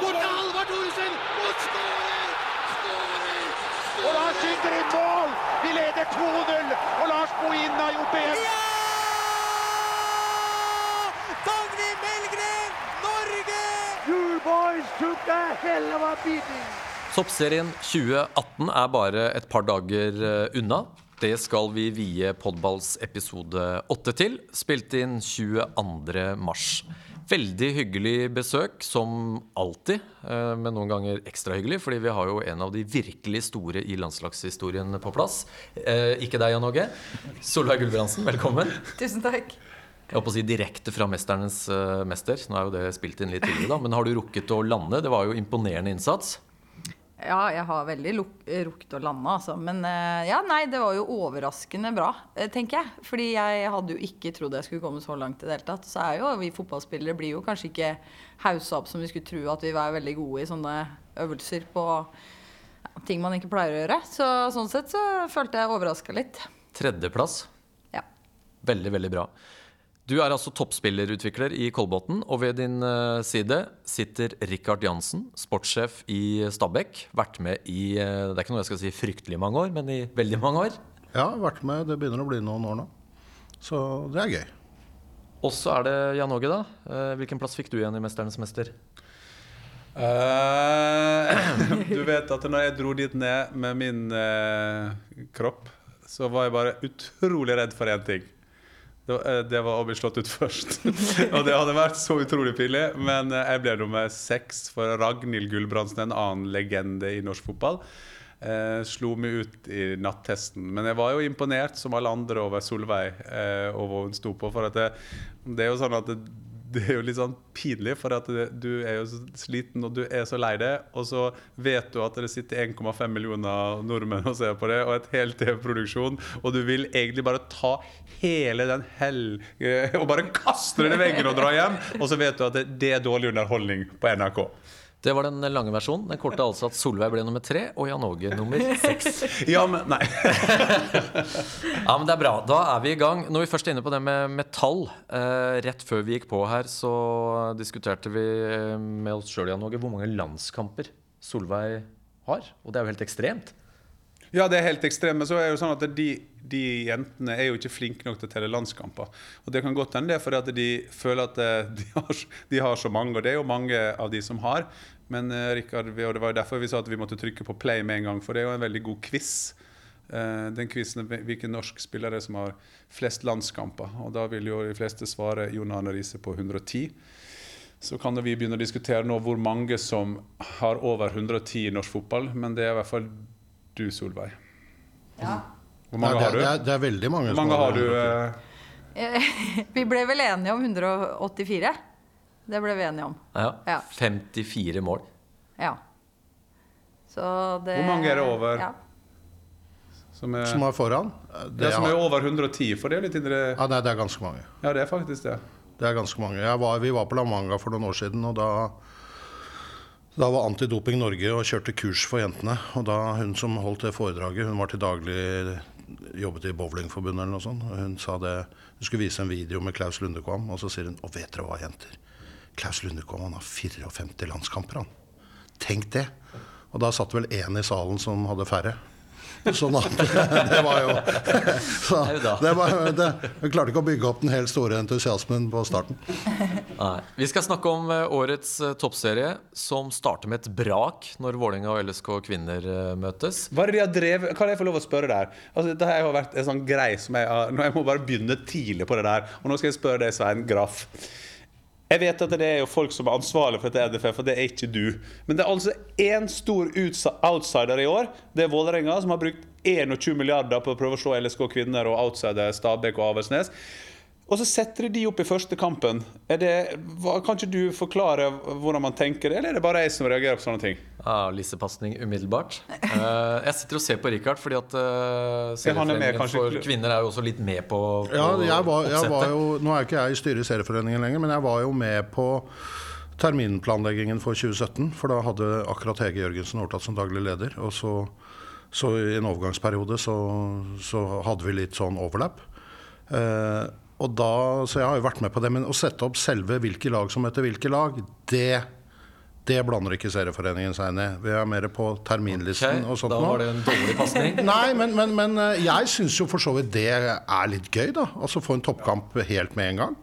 Går til Halvard Thoresen og skårer! Skårer! Og da skyter i mål! Vi leder 2-0, og Lars Bohin har gjort det igjen. Dagny Melgren, Norge! You boys took a hell of a beating. Toppserien 2018 er bare et par dager eh, unna. Det skal vi vie Podballs episode 8 til, spilt inn 22. Veldig hyggelig besøk, som alltid, eh, men noen ganger ekstra hyggelig, fordi vi har jo en av de virkelig store i landslagshistorien på plass. Eh, ikke deg, Jan Åge. Solveig Gulbrandsen, velkommen. Tusen takk. Jeg holdt på å si direkte fra 'Mesternes eh, mester'. Nå er jo det spilt inn litt tidligere, da. Men har du rukket å lande? Det var jo imponerende innsats. Ja, jeg har veldig rukket å lande, altså. Men eh, ja, nei, det var jo overraskende bra, eh, tenker jeg. Fordi jeg hadde jo ikke trodd jeg skulle komme så langt i det hele tatt. Så er jo vi fotballspillere blir jo kanskje ikke haussa opp som vi skulle tro at vi var veldig gode i sånne øvelser på ja, ting man ikke pleier å gjøre. Så sånn sett så følte jeg overraska litt. Tredjeplass. Ja. Veldig, veldig bra. Du er altså toppspillerutvikler i Kolbotn, og ved din eh, side sitter Rikard Jansen, sportssjef i Stabæk. Vært med i eh, det er ikke noe jeg skal si fryktelig mange år, men i veldig mange år. Ja, vært med. Det begynner å bli noen år nå. Så det er gøy. Og så er det Jan Åge, da. Eh, Hvilken plass fikk du igjen i 'Mesternes mester'? Uh, du vet at når jeg dro dit ned med min uh, kropp, så var jeg bare utrolig redd for én ting. Eh, det var å bli slått ut først. og det hadde vært så utrolig pinlig. Men eh, jeg ble nummer seks for Ragnhild Gulbrandsen, en annen legende i norsk fotball. Eh, slo meg ut i nattesten. Men jeg var jo imponert, som alle andre, over Solveig eh, og hva hun sto på. For det, det er jo sånn at det, det er jo litt sånn pinlig, for at du er jo så sliten og du er så lei deg. Og så vet du at det sitter 1,5 millioner nordmenn og ser på det, og et helt TV-produksjon, og du vil egentlig bare ta hele den hell og bare kaste den i veggen og dra hjem, og så vet du at det, det er dårlig underholdning på NRK. Det var den lange versjonen. Den korte altså at Solveig ble nummer tre, og Jan Åge nummer seks. Ja, men nei. Ja, men det er bra. Da er vi i gang. Når vi først er inne på det med metall eh, Rett før vi gikk på her, så diskuterte vi eh, med oss sjøl, Jan Åge, hvor mange landskamper Solveig har. Og det er jo helt ekstremt. Ja, det er helt ekstremt. Men så er det jo sånn at de, de jentene er jo ikke flinke nok til å telle landskamper. Og det kan godt hende det er fordi at de føler at eh, de har, de har så mange, og det er jo mange av de som har. Men uh, Rikard, og det var jo derfor vi sa at vi måtte trykke på play med en gang, for det er jo en veldig god quiz. Uh, Den quizen er hvilken norsk spiller er som har flest landskamper. Og da vil jo de fleste svare Jon Arne Riise på 110. Så kan vi begynne å diskutere nå hvor mange som har over 110 i norsk fotball, men det er i hvert fall du, Solveig. Ja. Hvor mange Nei, har du? det, er, det er veldig mange. Hvor mange har du? eh? Vi ble vel enige om 184. Det ble vi enige om. Ja. Ja. 54 mål. Ja. Så det Hvor mange er det over? Ja. Som er, Som er foran? Det, ja, som er over 110, for det er litt indre ja, nei, det er ganske mange. Ja, det er faktisk det. Det er ganske mange. Jeg var, vi var på La Manga for noen år siden, og da da var Antidoping Norge og kjørte kurs for jentene. Og da hun som holdt det foredraget, hun var til daglig jobbet i Bowlingforbundet eller noe sånt. Og hun sa det Hun skulle vise en video med Klaus Lundekvam, og så sier hun Og vet dere hva, jenter? Klaus Lundekvam han har 54 landskamper, han. Tenk det. Og da satt vel én i salen som hadde færre. Sånn at det var jo så, det var, det, Vi klarte ikke å bygge opp den helt store entusiasmen på starten. Nei. Vi skal snakke om eh, årets eh, toppserie, som starter med et brak når Vålerenga og LSK kvinner eh, møtes. Hva er det de har drevet Kan jeg få lov å spørre der? Altså, det har har vært en sånn grei som jeg har Nå jeg må bare begynne tidlig på det der. Og nå skal jeg spørre deg, Svein Graff. Jeg vet at det er jo folk som er ansvarlig for dette NFF, og det er ikke du. Men det er altså én stor outsider i år. Det er Vålerenga, som har brukt 21 milliarder på å prøve å slå LSK kvinner og outsider Stabæk og Avaldsnes. Og så setter de opp i første kampen. Det, kan ikke du forklare hvordan man tenker det, eller er det bare jeg som reagerer på sånne ting? Ja, Lissepasning umiddelbart. Uh, jeg sitter og ser på Richard, fordi at uh, med, Serieforeningen for kvinner er jo også litt med på, på Ja, jeg var, jeg var jo, nå er ikke jeg i styret i Serieforeningen lenger, men jeg var jo med på terminplanleggingen for 2017. For da hadde akkurat Hege Jørgensen overtatt som daglig leder. Og så, så i en overgangsperiode så, så hadde vi litt sånn overlap. Uh, og da, så jeg har jo vært med på det. Men å sette opp selve hvilke lag som heter hvilke lag, det Det blander ikke Serieforeningen seg i. Vi er mer på terminlisten okay, og sånt da var det en dårlig pasning. Nei, men, men, men eh, jeg syns jo for så vidt det er litt gøy, da. Altså få en toppkamp helt med en gang.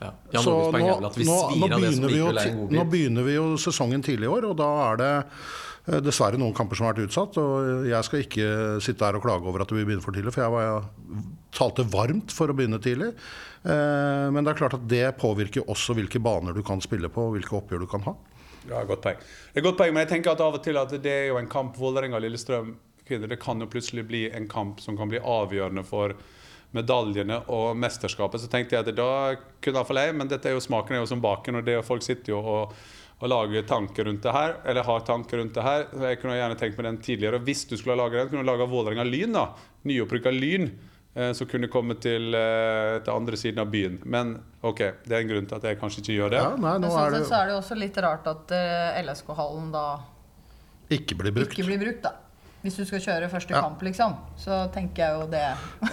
Ja. Så nå, er vi begynner vi jo, nå begynner vi sesongen tidlig i år, og da er det eh, dessverre noen kamper som har vært utsatt. Og jeg skal ikke sitte her og klage over at vi begynner for tidlig, for jeg var, talte varmt for å begynne tidlig. Eh, Men det er klart at det påvirker også hvilke baner du kan spille på, og hvilke oppgjør du kan ha. Ja, godt poeng. Det er godt poeng, men jeg tenker at av og til at det er jo en kamp Vålerenga-Lillestrøm kvinner, Det kan jo plutselig bli en kamp som kan bli avgjørende for medaljene og mesterskapet. Så tenkte jeg at da kunne iallfall jeg, men dette er jo smaken er jo som baken, og det og folk sitter jo og og lager tanker rundt det her, eller har tanker rundt det her. Jeg kunne gjerne tenkt meg den tidligere. Hvis du skulle ha laget den, kunne du laga Vålerenga Lyn, da. Nyopprykka Lyn. Eh, Som kunne komme til, eh, til andre siden av byen. Men OK, det er en grunn til at jeg kanskje ikke gjør det. Ja, nei, Men nå sånn er sett så er det jo også litt rart at eh, LSK-hallen da ikke blir brukt. ikke blir brukt, da. Hvis du skal kjøre første Ja. kamp, liksom. Så tenker jeg jo det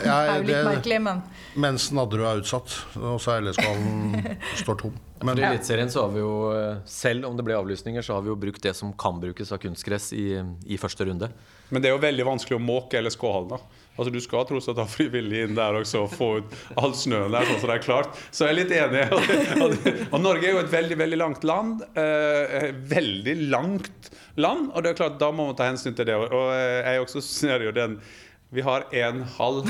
Ja, er jo litt det- merkelig, men Mens Nadderud er utsatt, og så er LSK-hallen står tom. Men I Eliteserien så har vi jo, selv om det ble avlysninger, så har vi jo brukt det som kan brukes av kunstgress i, i første runde. Men det er jo veldig vanskelig å måke LSK-hallen. da. Altså Du skal tross alt ha frivillig inn der også og få ut all snøen der. sånn som det er klart. Så jeg er litt enig. Og, Norge er jo et veldig veldig langt land. Eh, veldig langt land. Og det er klart da må man ta hensyn til det. Og eh, jeg også ser jo den Vi har en hall,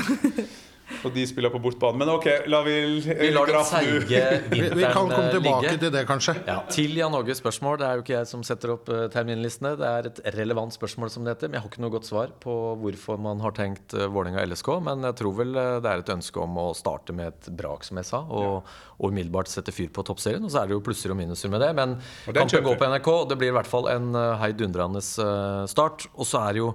og de spiller på bortbane. Men OK, la vi Vi lar den seige vinteren ligge. vi, kan komme eh, tilbake ligge. til det, kanskje. Ja, til Jan Åges spørsmål. Det er jo ikke jeg som setter opp eh, terminlistene. Det er et relevant spørsmål, som det heter. Men jeg har ikke noe godt svar på hvorfor man har tenkt Vålerenga LSK. Men jeg tror vel eh, det er et ønske om å starte med et brak, som jeg sa, og, og umiddelbart sette fyr på toppserien. Og så er det jo plusser og minuser med det. Men kampen kjøper går på NRK, og det blir i hvert fall en heidundrende eh, start. Og så er det jo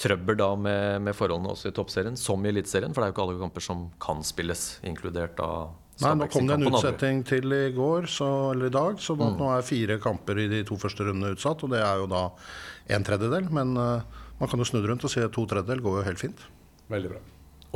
trøbbel da med, med forholdene også i toppserien, som i Eliteserien. For det er jo ikke alle kamper som kan spilles, inkludert da Nei, Nå kom det en utsetting til i går, så, eller i dag. Så Mm. nå er fire kamper i de to første rundene utsatt, og det er jo da en tredjedel. Men uh, man kan jo snu det rundt og si at to tredjedel går jo helt fint. Veldig bra.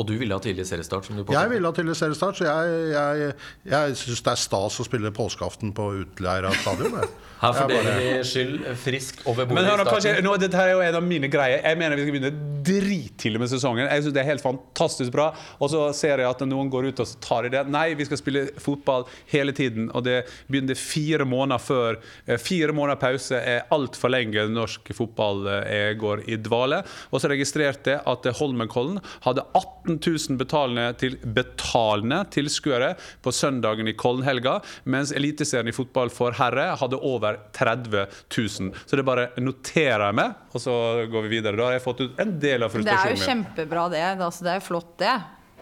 Og du ville ha tidlig seriestart? som du påstår. Jeg ville ha tidlig seriestart, så jeg, jeg, jeg syns det er stas å spille påskeaften på Utleira stadion. Her får dere bare- skyld friskt over bordet Men hør kanskje, nå, dette er jo en av mine greier. Jeg mener vi skal begynne drittidlig med sesongen. Jeg synes Det er helt fantastisk bra. Og så ser jeg at noen går ut og tar i det. Nei, vi skal spille fotball hele tiden. Og det begynner fire måneder før. Eh, Fire måneder pause er altfor lenge norsk fotball eh, går i dvale. Og så registrerte jeg at Holmenkollen hadde 18 000 betalende, til, betalende tilskuere på søndagen i Kollenhelga, mens Eliteserien i fotball for herre hadde over 30 000. Så det bare noterer jeg meg, og så går vi videre. Da har jeg fått ut en del av frustrasjonen min. Det er jo kjempebra, det. Altså, det er jo flott, det.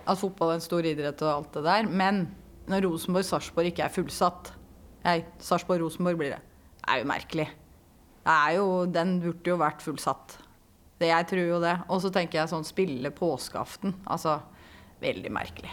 At fotball er en stor idrett og alt det der. Men når Rosenborg-Sarpsborg ikke er fullsatt Nei, Sarpsborg-Rosenborg blir det. Det er jo merkelig. Det er jo, den burde jo vært fullsatt. Det, jeg tror jo det. Og så tenker jeg sånn spille påskeaften. Altså, veldig merkelig.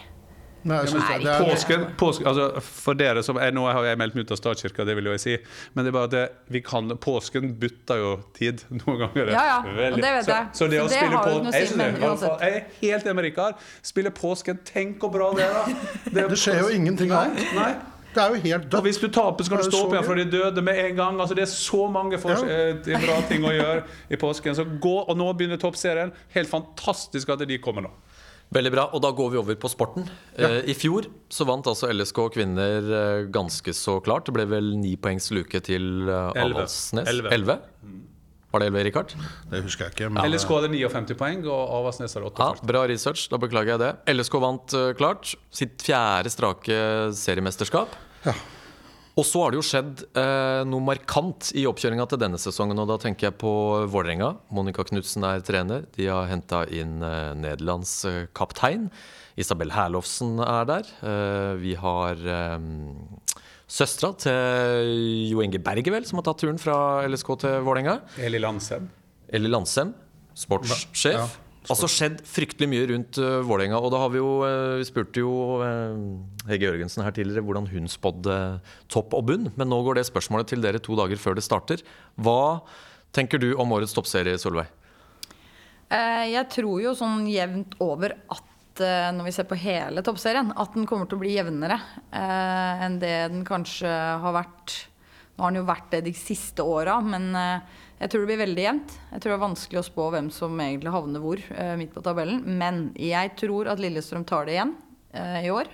Nei, jeg synes Nei, det, det er, Påsken, påsken, altså for dere som er, Nå har jeg meldt meg ut av statskirka, det vil jo jeg si. Men det er bare at det, vi kan, påsken bytter jo tid noen ganger. Ja, ja, og det vet jeg. Så, så det å Så det spille har jo på ikke noe å si, jeg, men det, jeg er helt enig med Rikard. Spille påsken, tenk hvor bra det er, da. det skjer jo ingenting annet. nei. Det er jo helt Og dødt. hvis du taper, så kan du stå opp igjen fra de døde med en gang. Altså, det er så mange for, Ja. eh, bra ting å gjøre i påsken. Så gå, og nå begynner toppserien. Helt fantastisk at de kommer nå. Veldig bra, og da går vi over på sporten. Eh, I fjor så vant altså LSK kvinner eh, ganske så klart. Det ble vel ni poengs luke til eh. Avaldsnes. Elleve. Var det elleve, Rikard? Det husker jeg ikke. Men LSK hadde 59 poeng, og Avaldsnes hadde Ja, bra research, da beklager jeg det. LSK vant uh, klart sitt fjerde strake seriemesterskap. Ja. Og så har det jo skjedd eh, noe markant i oppkjøringa til denne sesongen. Og da tenker jeg på Vålerenga. Monica Knutsen er trener. De har henta inn eh, Nederlands eh, kaptein. Isabel Herlofsen er der. Eh, vi har eh, søstera til Jo Inge Berge, vel, som har tatt turen fra LSK til Vålerenga. Eli Landsem. Eli Landsem, sportssjef. Ja, Altså skjedd fryktelig mye rundt uh, Vålerenga. Og da har vi jo uh, Vi spurte jo uh, Hege Jørgensen her tidligere hvordan hun spådde topp og bunn. Men nå går det spørsmålet til dere to dager før det starter. Hva tenker du om årets toppserie, Solveig? Eh, jeg tror jo sånn jevnt over at eh, når vi ser på hele toppserien, at den kommer til å bli jevnere eh, enn det den kanskje har vært Nå har den jo vært det de siste åra, men eh, jeg tror det blir veldig jevnt. Jeg tror det er vanskelig å spå hvem som egentlig havner hvor eh, midt på tabellen. Men jeg tror at Lillestrøm tar det igjen eh, i år.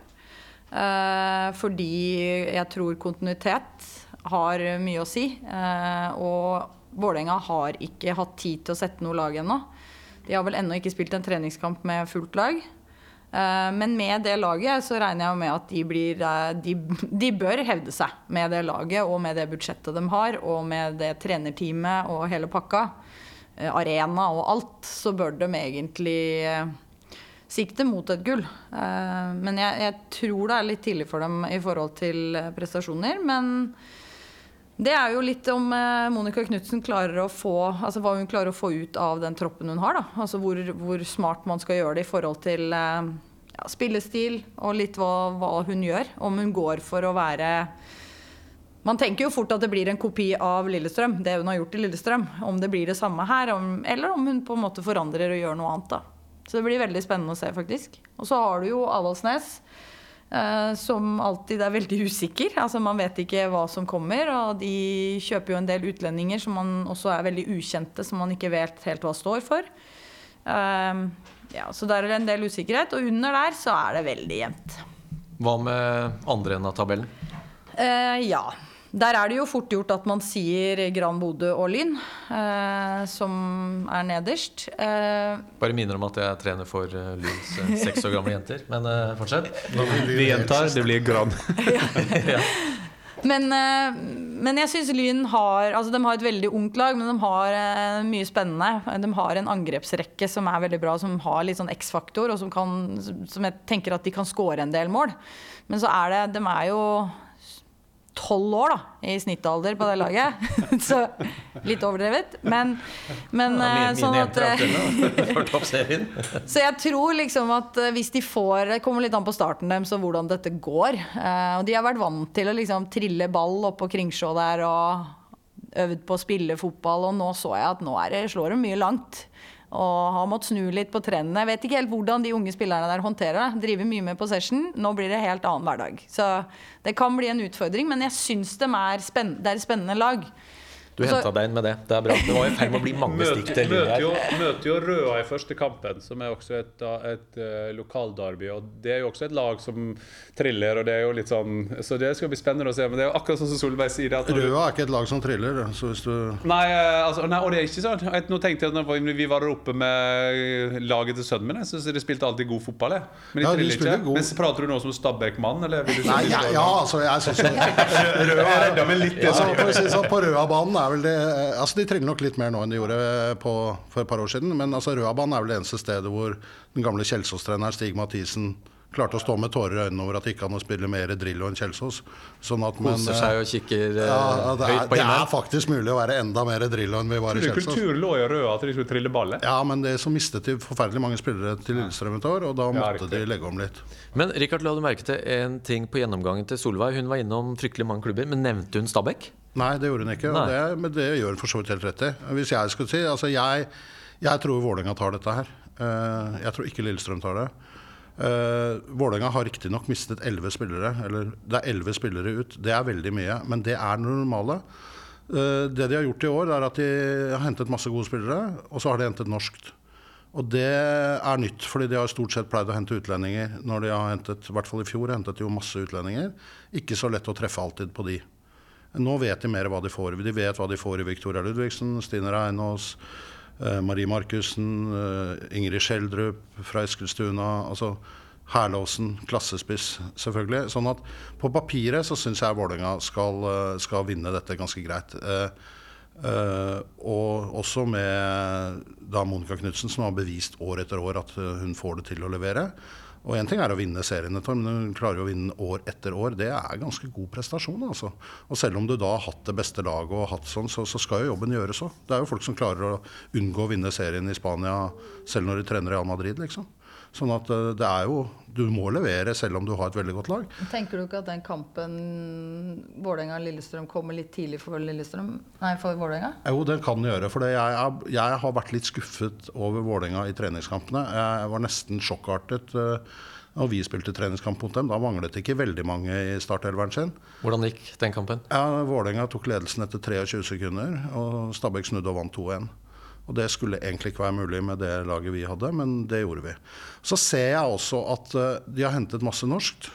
Eh, fordi jeg tror kontinuitet har mye å si. Og Vålerenga har ikke hatt tid til å sette noe lag ennå. De har vel ennå ikke spilt en treningskamp med fullt lag. Eh, Men med det laget så regner jeg med at de, blir, eh, de, de bør hevde seg med det laget og med det budsjettet de har, og med det trenerteamet og hele pakka. eh, Arena og alt. Så bør de egentlig sikte mot et gull. Men jeg, jeg tror det er litt tidlig for dem i forhold til prestasjoner. Men det er jo litt om eh, Monica Knutsen klarer å få Altså hva hun klarer å få ut av den troppen hun har. da Altså hvor, hvor smart man skal gjøre det i forhold til eh, ja, spillestil og litt hva, hva hun gjør. Om hun går for å være Man tenker jo fort at det blir en kopi av Lillestrøm, det hun har gjort i Lillestrøm. Om det blir det samme her, om, eller om hun på en måte forandrer og gjør noe annet. da Så det blir veldig spennende å se, faktisk. Og så har du jo Avaldsnes. Eh, som alltid er veldig usikker. Altså Man vet ikke hva som kommer. Og de kjøper jo en del utlendinger som man også er veldig ukjente, som man ikke vet helt hva står for. Eh, ja, Så der er det en del usikkerhet. Og under der så er det veldig jevnt. Hva med andre enden av tabellen? Eh, ja. Der er det jo fort gjort at man sier Gran Bodø og Lyn, eh, som er nederst. Eh, Bare minner om at jeg trener for uh, Lyns eh, seks år gamle jenter. Men eh, fortsett. Vi gjentar, det blir Gran. Men, eh, men jeg syns Lyn har Altså, de har et veldig ungt lag, men de har eh, mye spennende. De har en angrepsrekke som er veldig bra, som har litt sånn X-faktor, og som, kan, som jeg tenker at de kan score en del mål. Men så er det De er jo tolv år da, i snittalder på det laget. så litt overdrevet. Men, men Ja, min, mine, sånn at eh, så jeg tror liksom at eh, hvis de får Det kommer litt an på starten deres og hvordan dette går. Eh, og de har vært vant til å liksom trille ball oppå Kringsjå der og øvd på å spille fotball, og nå så jeg at nå er det, slår de mye langt. Og har måttet snu litt på trendene. Jeg vet ikke helt hvordan de unge spillerne der håndterer det. Driver mye med possession. Nå blir det helt annen hverdag. Så det kan bli en utfordring, men jeg syns de er det er et spennende lag. Du Så- henta deg inn med det. Det er bra. Det var i ferd med å bli mange stikk til møter, jo, her. møter jo Røa i første kampen, som er også et, et uh, lokalderby. Og det er jo også et lag som triller, og det er jo litt sånn Så det skal bli spennende å se. Men det er jo akkurat sånn som Solveig sier. At Røa er ikke et lag som triller. Så hvis du Nei, eh, altså, nei, og det er ikke sånn. Jeg, nå tenkte jeg at når vi var oppe med laget til sønnen min, jeg syns de spilte alltid god fotball. Jeg. Men de Ja, triller de ikke. god. Men prater du nå som Stabæk-mann, eller? vil du Nei, ja, ja altså, jeg syns jo Røa er redda meg litt, ja, så, på, å si det sånn, På Røabanen er vel det Altså, De triller nok litt mer nå enn de gjorde på, for et par år siden. Men altså, Røabanen er vel det eneste stedet hvor den gamle Kjelsås-treneren Stig Mathisen klarte å stå med tårer i øynene over at det ikke kan å spille mer Drillo enn Kjelsås. Sånn at, man, Koser seg og kikker eh, ja, det, er, høyt på det er faktisk mulig å være enda mer Drillo enn vi var i Kjelsås. Kultur lå i røda at de skulle trille ballet? Ja, men det så mistet de forferdelig mange spillere til Lillestrøm et år, og da måtte ja, de legge om litt. Men Rikard, la du merke til en ting på gjennomgangen til Solveig? Hun var innom fryktelig mange klubber, men nevnte hun Stabæk? Nei, det gjorde hun ikke. Det, men det gjør hun for så vidt helt rett i. Hvis jeg skulle si Altså, jeg, jeg tror Vålerenga tar dette her. Eh, jeg tror ikke Lillestrøm tar det. Uh, Vålerenga har riktignok mistet elleve spillere. Eller det er elleve spillere ut. Det er veldig mye, men det er det normale. Uh, det de har gjort i år, er at de har hentet masse gode spillere, og så har de hentet norskt. Og det er nytt, fordi de har stort sett pleid å hente utlendinger. Når de har hentet, I hvert fall i fjor hentet de jo masse utlendinger. Ikke så lett å treffe alltid på de. Nå vet de mer hva de får. De vet hva de får i Victoria Ludvigsen, Stine Reinås, eh, Marie Markussen, eh, Ingrid Skjeldrup fra Eskilstuna. altså Herlåsen, klassespiss, selvfølgelig. Sånn at på papiret så syns jeg Vålerenga skal, eh, skal vinne dette ganske greit. Eh, og også med da Monica Knutsen, som har bevist år etter år at hun får det til å levere. Og én ting er å vinne serien, men du klarer å vinne år etter år. Det er ganske god prestasjon. altså. Og selv om du da har hatt det beste laget, og hatt sånn, så, så skal jo jobben gjøres òg. Det er jo folk som klarer å unngå å vinne serien i Spania selv når de trener Real Madrid, liksom. Sånn at eh, det er jo Du må levere selv om du har et veldig godt lag. Tenker du ikke at den kampen Vålerenga-Lillestrøm kommer litt tidlig for Lillestrøm? Nei, for Vålerenga? Jo, den kan den gjøre. For jeg, jeg har vært litt skuffet over Vålerenga i treningskampene. Jeg var nesten sjokkartet eh, Og vi spilte treningskamp mot dem. Da manglet det ikke veldig mange i startelveren sin. Hvordan gikk den kampen? Ja, Vålerenga tok ledelsen etter 23 sekunder, og Stabæk snudde og vant 2-1. Og Det skulle egentlig ikke være mulig med det laget vi hadde, men det gjorde vi. Så ser jeg også at uh, de har hentet masse norskt.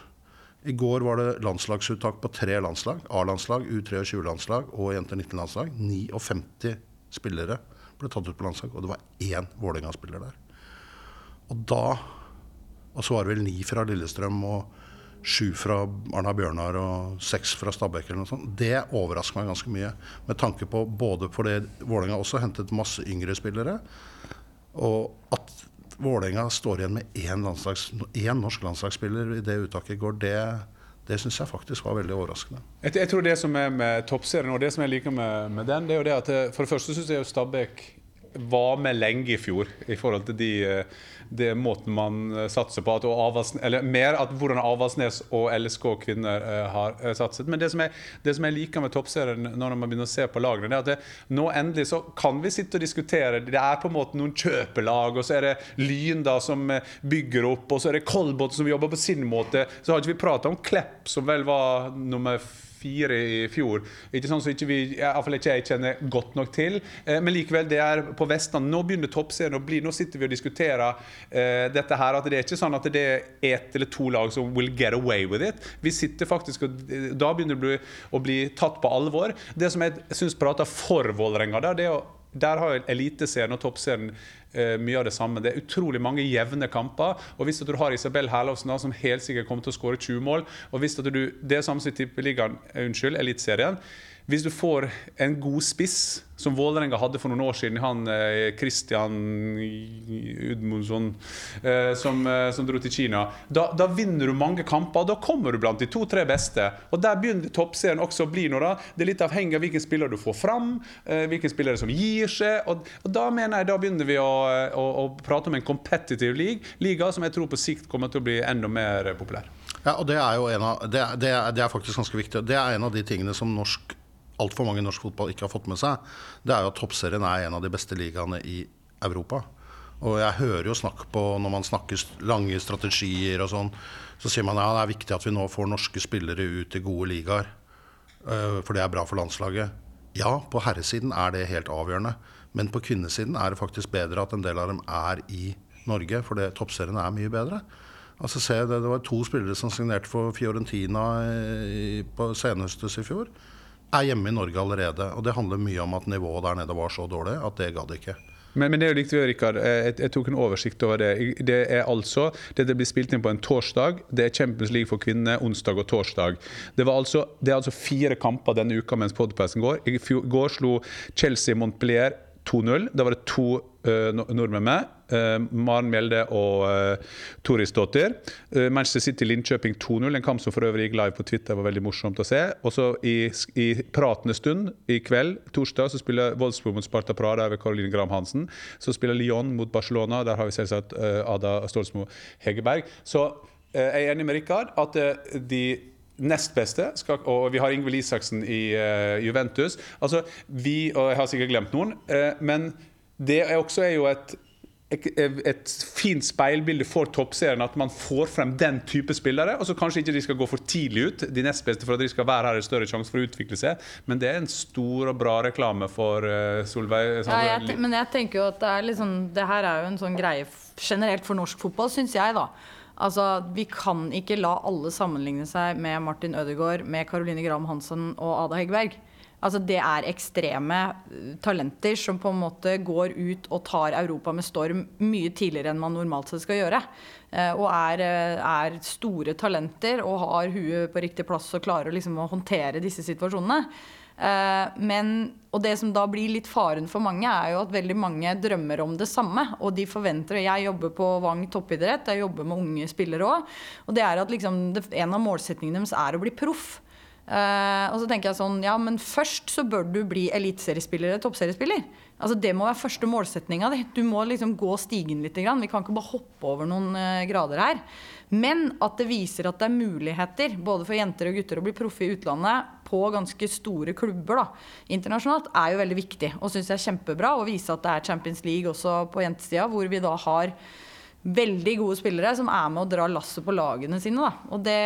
I går var det landslagsuttak på tre landslag. A-landslag, U23-landslag og jenter 19-landslag. 59 spillere ble tatt ut på landslag, og det var én Vålerenga-spiller der. Og da Og så var det vel ni fra Lillestrøm og sju fra Arna Bjørnar og seks fra Stabæk eller noe sånt. Det overrasker meg ganske mye. Med tanke på både fordi Vålerenga også hentet masse yngre spillere, og at Vålerenga står igjen med én, én norsk landslagsspiller i det uttaket i går, det, det syns jeg faktisk var veldig overraskende. Jeg, jeg, tror det som er med toppserien, og det som jeg liker med, med den, det er jo det at for det første syns jeg Stabæk var med lenge i fjor i forhold til eh, de måten man eh, satser på. At Avasnes, eller mer at hvordan Avaldsnes og LSK kvinner uh, har satset. Men det som, jeg, det som, jeg, liker med toppserien når man begynner å se på lagene, det er at det, nå endelig så kan vi sitte og diskutere. Det er på en måte noen kjøpelag, og så er det Lyn da som bygger opp, og så er det Kolbotn som jobber på sin måte. Så har ikke vi prata om Klepp, som vel var nummer fire fire i fjor. Ikke sånn som ikke vi, iallfall ikke jeg kjenner godt nok til. Eh, men likevel, det er på Vestland. Nå begynner toppserien å bli Nå sitter vi og diskuterer eh, dette her. At det er ikke sånn at det er ett eller to lag som will get away with it. Vi sitter faktisk og Da begynner det å bli, å bli tatt på alvor. Det som jeg syns prater for Vålerenga, det er å der har Eliteserien og Toppserien eh, mye av det samme. Det er utrolig mange jevne kamper. og Hvis du har Isabel Herlovsen som helt sikkert kommer til å skåre 20 mål, og hvis du, det er samme som i Tippeligaen, unnskyld, Eliteserien hvis du får en god spiss, som Vålerenga hadde for noen år siden, han eh, Christian Udmundsson eh, som, eh, som, dro til Kina, da, da, vinner du mange kamper. Da kommer du blant de to-tre beste. Og Der begynner toppserien også å bli noe. da. Det er litt avhengig av hvilken spiller du får fram, hvilken spiller som gir seg. Og, og, Da mener jeg da begynner vi å, å, å prate om en competitive league, liga som jeg tror på sikt kommer til å bli enda mer populær. Ja, og det er jo en av, det, det, det er faktisk ganske viktig. Det er en av de tingene som norsk altfor mange i norsk fotball ikke har fått med seg, det er jo at toppserien er en av de beste ligaene i Europa. Og jeg hører jo snakk på når man snakker lange strategier og sånn, så sier man ja, det er viktig at vi nå får norske spillere ut i gode ligaer. Eh, for det er bra for landslaget. Ja, på herresiden er det helt avgjørende. Men på kvinnesiden er det faktisk bedre at en del av dem er i Norge, for toppserien er mye bedre. Altså se, det, det var to spillere som signerte for Fiorentina i, på senhøstes i fjor er hjemme i Norge allerede. Og det handler mye om at nivået der nede var så dårlig at det gadd ikke. Men, men, det er jo riktig, Rikard. Jeg, jeg, tok en oversikt over det. Det er altså, det blir spilt inn på en torsdag. Det er Champions League for kvinner onsdag og torsdag. Det, altså, det er altså fire kamper denne uka mens podkasten går. I går slo Chelsea Montpellier 2-0. Da var det to uh, nordmenn med. Uh, Maren Mjelde og uh, Toris Dottir. Uh, Manchester City Linköping 2-0, en kamp som for øvrig gikk live på Twitter. var veldig morsomt å se. Og så i, i, pratende stund i kveld, torsdag, så spiller Wolfsburg mot Sparta Prada ved Caroline Graham Hansen. Så spiller Lyon mot Barcelona. Der har vi selvsagt Ada Stolsmo Hegerberg. Så jeg er enig med Rikard at de nest beste, skal, og vi har Ingvild Isaksen i uh, Juventus. Altså, vi, og Jeg har sikkert glemt noen, uh, men det er også er jo et, et, et fint speilbilde for toppserien at man får frem den type spillere. og så Kanskje ikke de skal gå for tidlig ut, de nest beste, for at de skal være her en større sjanse for å utvikle seg. Men det er en stor og bra reklame for uh, Solveig. Ja, jeg men jeg tenker jo at det, er liksom, det her er jo en sånn greie generelt for norsk fotball, syns jeg, da. Altså, Vi kan ikke la alle sammenligne seg med Martin Ødegaard, med Caroline Graham Hansen og Ada Hegberg. Altså, det er ekstreme eh, talenter som på en måte går ut og tar Europa med storm mye tidligere enn man normalt sett skal gjøre. Eh, og er, eh, er store talenter og har huet på riktig plass og klarer liksom å håndtere disse situasjonene. Eh, men, og det som da blir litt faren for mange, er jo at veldig mange drømmer om det samme. Og de forventer Jeg jobber på Vang toppidrett, jeg jobber med unge spillere òg. Og det er at liksom, en av målsetningene deres er å bli proff. Uh, og så tenker jeg sånn, ja, men først så bør du bli eliteseriespiller eller toppseriespiller. Altså Det må være første målsetninga. Du må liksom gå stigen litt. Grann. Vi kan ikke bare hoppe over noen uh, grader her. Men at det viser at det er muligheter både for jenter og gutter å bli proffe i utlandet på ganske store klubber da, internasjonalt, er jo veldig viktig. Og syns jeg er kjempebra å vise at det er Champions League også på jentesida, hvor vi da har veldig gode spillere som er med å dra lasset på lagene sine. Da. Og det,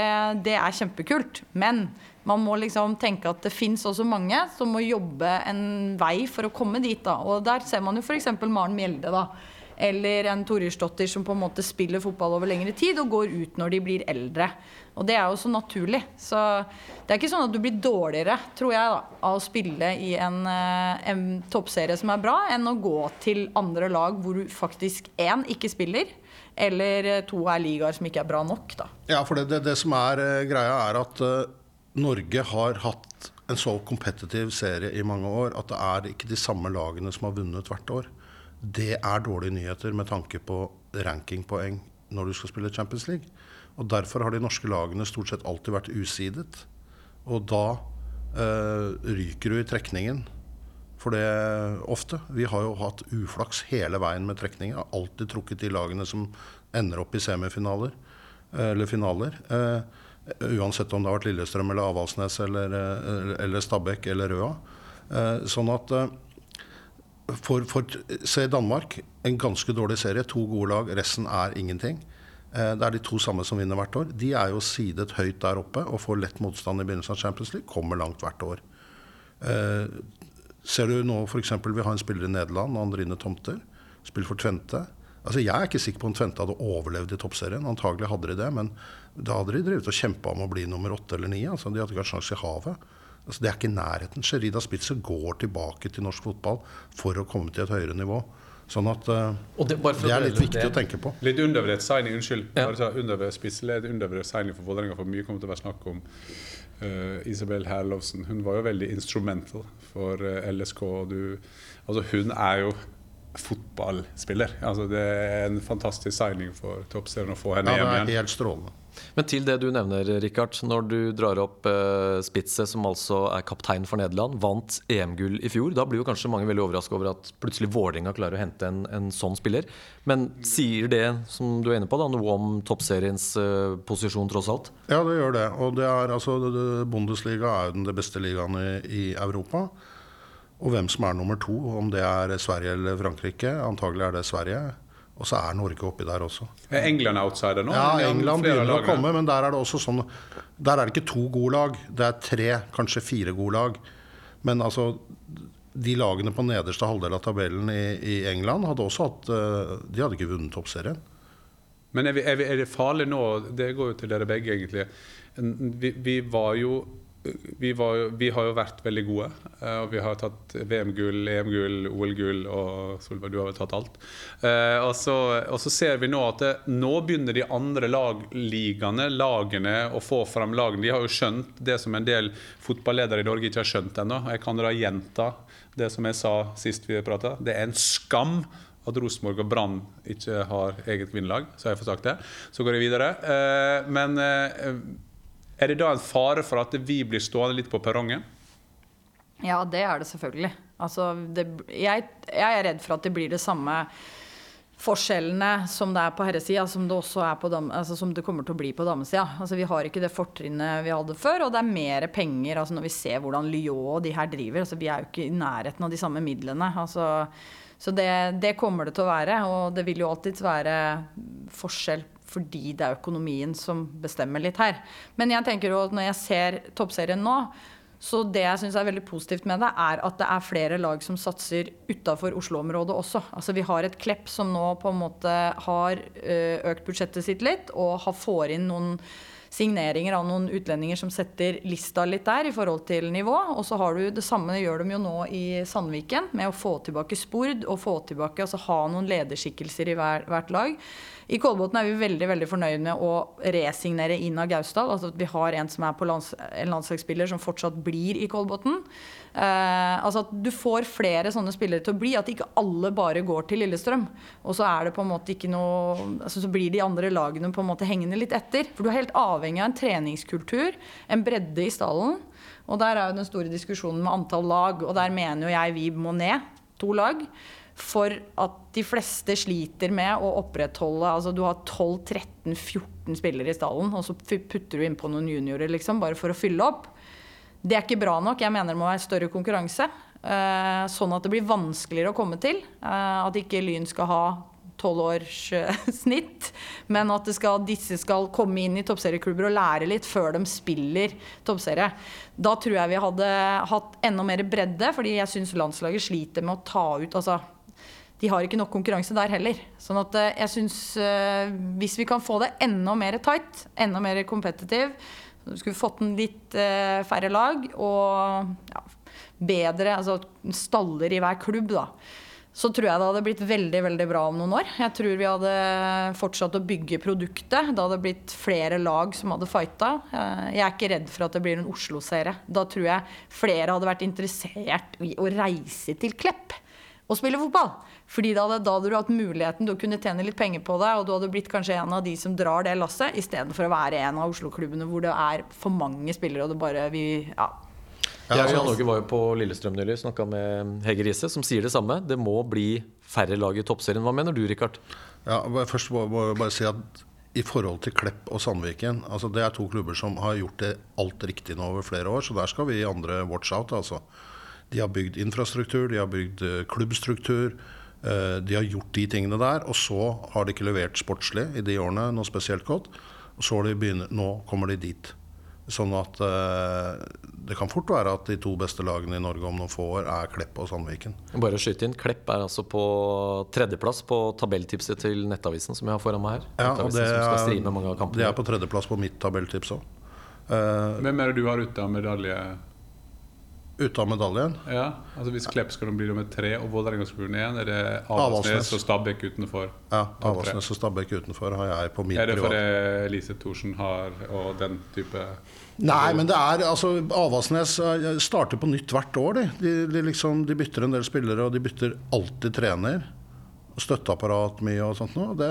det er kjempekult. Men man må liksom tenke at det fins også mange som må jobbe en vei for å komme dit. Da. Og der ser man jo f.eks. Maren Mjelde. da eller en Torjusdottir som på en måte spiller fotball over lengre tid og går ut når de blir eldre. Og det er jo så naturlig. Så det er ikke sånn at du blir dårligere, tror jeg, da, av å spille i en, eh, en toppserie som er bra, enn å gå til andre lag hvor du faktisk én ikke spiller, eller eh, to er ligaer som ikke er bra nok. Da. Ja, for det, det, det som er uh, greia, er at uh, Norge har hatt en så kompetitiv serie i mange år at det er ikke de samme lagene som har vunnet hvert år. Det er dårlige nyheter med tanke på rankingpoeng når du skal spille Champions League. Og Derfor har de norske lagene stort sett alltid vært usidet. Og da uh, ryker du i trekningen. For det ofte. Vi har jo hatt uflaks hele veien med trekninger. Har alltid trukket de lagene som ender opp i semifinaler. Eller finaler. Uh, uansett om det har vært Lillestrøm eller Avaldsnes eller, eller, eller Stabæk eller Røa. Eh, sånn at for, for, Se Danmark, en ganske dårlig serie. To gode lag, resten er ingenting. Det er de to samme som vinner hvert år. De er jo sidet høyt der oppe og får lett motstand i begynnelsen av Champions League. Kommer langt hvert år. Ser du nå f.eks. vi har en spiller i Nederland, Andrine Tomter. Spiller for Tvente. Altså, jeg er ikke sikker på om Tvente hadde overlevd i toppserien. Antagelig hadde de det, men da hadde de drevet og kjempa om å bli nummer åtte eller ni. Altså, de hadde ikke hatt sjanse i havet. Altså, det er ikke i nærheten. Sherida Spitzer går tilbake til norsk fotball for å komme til et høyere nivå. Sånn at uh, det, det, er litt viktig det. å tenke på. Litt undervurdert signing, unnskyld. Ja. Undervurdert spissel, undervurdert signing for Vålerenga, for mye kommer til å være snakk om uh, Isabel Herlovsen. Hun var jo veldig instrumental for uh, LSK. Du, altså hun er jo fotballspiller. Altså det er en fantastisk signing for toppserien å få henne ja, hjem igjen. Helt strålende. Men til det du nevner, Rikard. Når du drar opp eh, Spitze, som altså er kaptein for Nederland, vant EM-gull i fjor. Da blir jo kanskje mange veldig overraska over at plutselig Vålerenga klarer å hente en, en, sånn spiller. Men sier det, som du er inne på, da, noe om toppseriens eh, posisjon, tross alt? Ja, det gjør det. Og det er, altså, Bundesliga er jo den beste ligaen i, i Europa. Og hvem som er nummer to, om det er Sverige eller Frankrike. Antagelig er det Sverige. Og så er Norge oppi der også. Er England outsider nå? Ja, England begynner å komme, men der er det også sånn Der er det ikke to gode lag. Det er tre, kanskje fire gode lag. Men altså De lagene på nederste halvdel av tabellen i, i England hadde også hatt eh, De hadde ikke vunnet toppserien. Men er, vi, er, vi, er, det farlig nå Det går jo til dere begge, egentlig. Vi, vi var jo vi, var, vi, har jo vært veldig gode. Eh, og Vi har tatt VM-gull, EM-gull, OL-gull og Solveig, du har vel tatt alt. Eh, og så, og så ser vi nå at det, nå begynner de andre lagligaene, lagene, å få fram lagene. De har jo skjønt det som en del fotballedere i Norge ikke har skjønt ennå. Jeg kan da gjenta det som jeg sa sist vi prata. Det er en skam at Rosenborg og Brann ikke har eget kvinnelag. Så har jeg fått sagt det. Så går jeg videre. Eh, men er det da en fare for at vi blir stående litt på perrongen? Ja, det er det selvfølgelig. Altså, det, jeg, jeg, er redd for at det blir det samme forskjellene som det er på herresida, som altså, som det kommer til å bli på damesida. Altså, vi har ikke det fortrinnet vi hadde før, og det er mer penger. Altså, når vi ser hvordan Lyon og de her driver, altså, vi er jo ikke i nærheten av de samme midlene. Altså, så det, det, kommer det til å være, og det vil jo alltids være forskjell fordi det er økonomien som bestemmer litt her. Men jeg tenker jo når jeg ser toppserien nå, så det jeg syns er veldig positivt med det, er at det er flere lag som satser utafor Oslo-området også. Altså Vi har et Klepp som nå på en måte har økt budsjettet sitt litt, og får inn noen signeringer av noen utlendinger som setter lista litt der i forhold til nivå. Og så har du det samme gjør de jo nå i Sandviken, med å få tilbake Spord og få tilbake, altså ha noen lederskikkelser i hver, hvert lag. I Kolbotn er vi veldig veldig fornøyd med å resignere Ina Gausdal. Altså at vi har en som er på lands, en landslagsspiller som fortsatt blir i Kolbotn. Eh, altså at du får flere sånne spillere til å bli. At ikke alle bare går til Lillestrøm. Og så er det på en måte ikke noe altså Så blir de andre lagene på en måte hengende litt etter. For du er helt avhengig av en treningskultur, en bredde i stallen. Og der er jo den store diskusjonen med antall lag, og der mener jo jeg vi må ned. To lag for at de fleste sliter med å opprettholde altså Du har 12-13-14 spillere i stallen, og så putter du innpå noen juniorer liksom, bare for å fylle opp. Det er ikke bra nok. Jeg mener det må være større konkurranse. Eh, sånn at det blir vanskeligere å komme til. Eh, at ikke Lyn skal ha tolv års eh. Men at skal, disse skal komme inn i toppserieklubber og lære litt før de spiller toppserie. Da tror jeg vi hadde hatt enda mer bredde, fordi jeg syns landslaget sliter med å ta ut altså, de har ikke nok konkurranse der heller. Sånn at eh, jeg syns eh, Hvis vi kan få det enda mer tight, enda mer competitive, så skulle vi fått en litt eh, færre lag og ja, bedre altså staller i hver klubb, da. Så tror jeg det hadde blitt veldig veldig bra om noen år. Jeg tror vi hadde fortsatt å bygge produktet. Det hadde blitt flere lag som hadde fighta. Jeg er ikke redd for at det blir en Oslo-serie. Da tror jeg flere hadde vært interessert i å reise til Klepp og spille fotball. Fordi da da hadde du hatt muligheten til å kunne tjene litt penger på det, og du hadde blitt kanskje en av de som drar det lasset, istedenfor å være en av Oslo-klubbene hvor det er for mange spillere, og det bare vi, ja. Jeg og Jan altså, Åge var jo på Lillestrøm nylig, og snakka med Hege Riise, som sier det samme. Det må bli færre lag i toppserien. Hva mener du, Rikard? ja, først må må jeg bare si at i forhold til Klepp og Sandviken altså Det er to klubber som har gjort det alt riktig nå over flere år, så der skal vi andre watch out. altså. De har bygd infrastruktur, de har bygd eh, klubbstruktur. Eh, De har gjort de tingene der, og så har de ikke levert sportslig i de årene noe spesielt godt. Og så har de begynner, nå kommer de dit. Sånn at eh, det kan fort være at de to beste lagene i Norge om noen få år er Klepp og Sandviken. Bare å skyte inn. Klepp er altså på tredjeplass på tabelltipset til Nettavisen, som jeg har foran meg her. Ja, og det som skal er, mange av det er på tredjeplass på mitt tabelltips òg. Hvem er det du har ute av medalje? Ute av medaljen. Ja, altså Hvis Klepp skal bli nummer tre og Vålerenga skal bli nummer én, er det Avaldsnes. Og Stabæk utenfor? Ja. Avaldsnes og Stabæk utenfor har jeg på min privat. Er det fordi. Elise Thorsen har og den type Nei, men det er altså Avaldsnes eh, starter på nytt hvert år, de. De, de, liksom, de bytter en del spillere, og de bytter alltid trener. Støtteapparat mye og sånt noe. Det,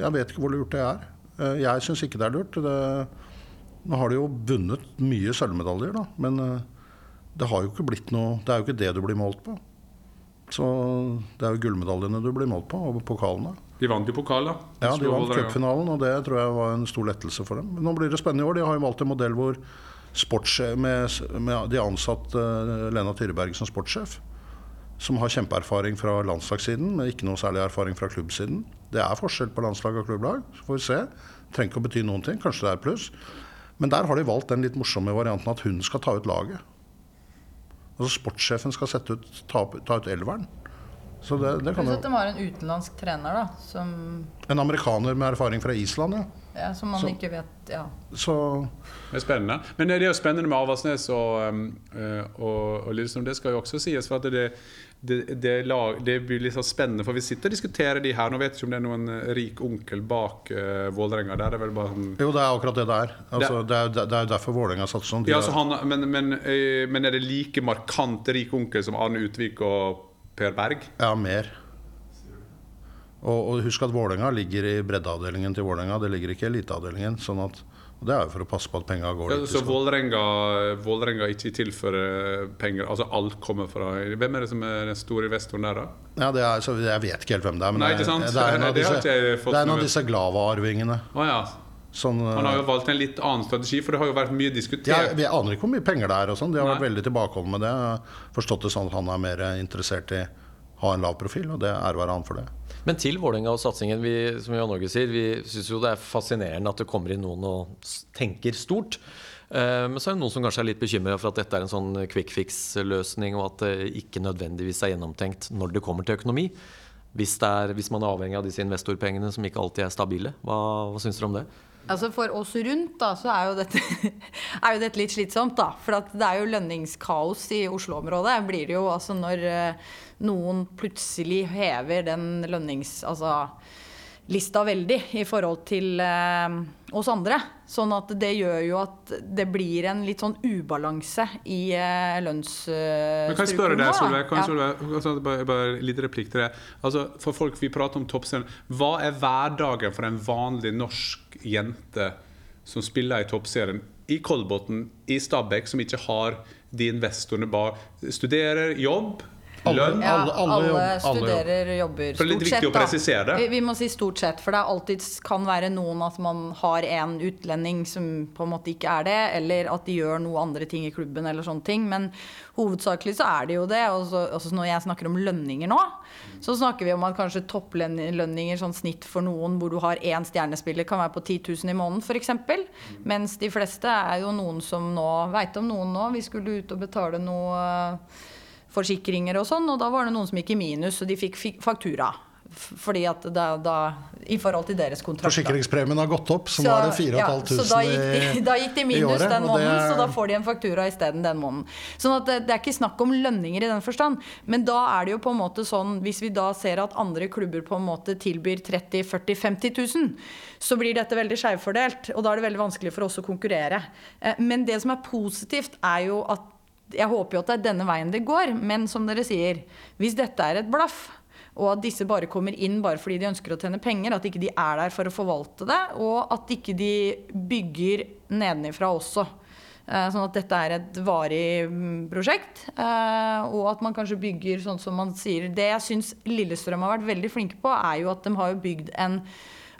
jeg vet ikke hvor lurt det er. Eh, Jeg syns ikke det er lurt. Det, nå har de jo vunnet mye sølvmedaljer, da. Men eh, det har jo ikke blitt noe Det er jo ikke det du blir målt på. Så det er jo gullmedaljene du blir målt på, og pokalene. De vant jo pokal, da. Ja, de vant cupfinalen, og det tror jeg var en stor lettelse for dem. Men nå blir det spennende i år. De har jo valgt en modell hvor med, med de ansatte eh, Lena Tyreberg som sportssjef, som har kjempeerfaring fra landslagssiden, men ikke noe særlig erfaring fra klubbsiden. Det er forskjell på landslag og klubblag, så får vi se. Trenger ikke å bety noen ting, kanskje det er pluss. Men der har de valgt den litt morsomme varianten at hun skal ta ut laget. Altså Sportssjefen skal sette ut, ta, ta ut elveren. Så det, det kan Pluss at de har en utenlandsk trener, da, som, En amerikaner med erfaring fra Island, ja. ja, som man Så- ikke vet ja. Så Det er spennende. Men det er jo spennende med Avaldsnes og, um, eh, og, og Lillestrøm. Det skal jo også sies. for at det, det, det, lag, det blir litt sånn spennende, for vi sitter og diskuterer de her. Nå vet jeg ikke om det er noen eh, rik onkel bak uh, Vålerenga. Der er vel bare sånn Jo, det er akkurat det det er. Altså, det, er det er jo derfor Vålerenga satser sånn. Ja, altså, han, men, men, øh, men er det like markant rik onkel som Arne Utvik og Per Berg? ja, mer. Og, og husk at Vålerenga ligger i breddeavdelingen til Vålerenga. Det ligger ikke i eliteavdelingen. Sånn at, og det er jo for å passe på at penga går dit. Ja, så. Vålerenga, Vålerenga ikke tilfører penger? Altså alt kommer fra Hvem er det som er den store investoren der, da? Ja, det er, så jeg vet ikke helt hvem det er. Men Nei, ikke sant? det er en av disse, det er en av disse Glava-arvingene. Å ja. Sånn, Han har jo valgt en litt annen strategi, for det har jo vært mye diskutert. Ja, vi aner ikke hvor mye penger det er. og sånn. De har vært veldig tilbakeholdne med det. Forstått det sånn at han er mer interessert i å ha en lav profil, og det er være han for det. Men til Vålerenga og satsingen, vi, som Jan Åge sier, vi syns jo det er fascinerende at det kommer inn noen og tenker stort. Eh, Men så er det noen som kanskje er litt bekymra for at dette er en sånn quick fix-løsning, og at det ikke nødvendigvis er gjennomtenkt når det kommer til økonomi. Hvis, er, hvis man er avhengig av disse investorpengene som ikke alltid er stabile. Hva, hva syns dere om det? Altså For oss rundt da, så er jo dette, er jo dette litt slitsomt. da For det er jo lønningskaos i Oslo-området. blir det jo altså Når eh, noen plutselig hever den lønnings... Altså lista veldig i forhold til eh, oss andre. Sånn at det gjør jo at det blir en litt sånn ubalanse i eh, lønnsstrukturen. Kan jeg spørre deg. Solveig, kan Ja. Solveig altså, bare, bare litt replikk til det. Altså, for folk vi prater om toppserien, hva er hverdagen for en vanlig norsk jente som spiller i toppserien i Kolbotn, i Stabæk, som ikke har de investorene bak? Studerer, jobb, Lønn? Ja, Alle- alle alle, jobb- alle jobb. studerer, jobber. For det er litt viktig sett, å presisere det. Vi, vi må si stort sett, for det alltid kan være noen at man har en utlending som på en måte ikke er det, eller at de gjør noe andre ting i klubben eller sånne ting. Men hovedsakelig så er det jo det. Og så, også når jeg snakker om lønninger nå, så snakker vi om at kanskje topplønninger, sånn snitt for noen hvor du har én stjernespiller, kan være på 10 000 i måneden f.eks. Mens de fleste er jo noen som nå Veit om noen nå. Vi skulle ut og betale noe forsikringer og sånn, og da var det noen som gikk i minus, og de fikk faktura. Fordi at da, da I forhold til deres kontrakt. Forsikringspremien har gått opp, så, nå er det ja, 4500 så da gikk, de, da gikk de minus året, den måneden, er- så da får de en faktura isteden den måneden. Sånn at det, det er ikke snakk om lønninger i den forstand. Men da er det jo på en måte sånn, hvis vi da ser at andre klubber på en måte tilbyr 30 40 50 000, så blir dette veldig skjevfordelt. Og da er det veldig vanskelig for oss å konkurrere. Eh, Men det som er positivt, er jo at jeg håper jo at det er denne veien det går, men som dere sier, hvis dette er et blaff, og at disse bare kommer inn bare fordi de ønsker å tjene penger, at ikke de er der for å forvalte det, og at ikke de bygger nedenifra også. Eh, Sånn at dette er et varig mm, prosjekt. eh, Og at man kanskje bygger sånn som man sier. Det jeg syns Lillestrøm har vært veldig flinke på, er jo at de har bygd en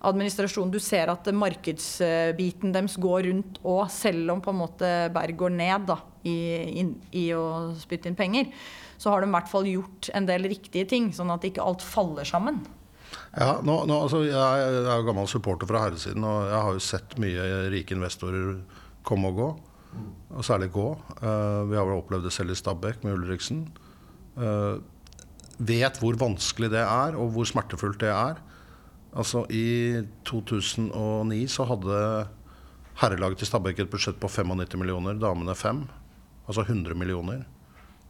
administrasjon. Du ser at markedsbiten deres går rundt og selv om på en måte Berg går ned da, i, in, i å spytte inn penger, så har de i hvert fall gjort en del riktige ting, sånn at ikke alt faller sammen. Ja, nå, nå, altså, jeg er jo gammel supporter fra herresiden, og jeg har jo sett mye rike investorer komme og gå. Og særlig gå. Uh, vi har vel opplevd det selv i Stabæk med Ulriksen. Uh, vet hvor vanskelig det er, og hvor smertefullt det er. Altså I 2009 så hadde herrelaget til Stabæk et budsjett på 95 millioner, damene 5. Altså 100 millioner.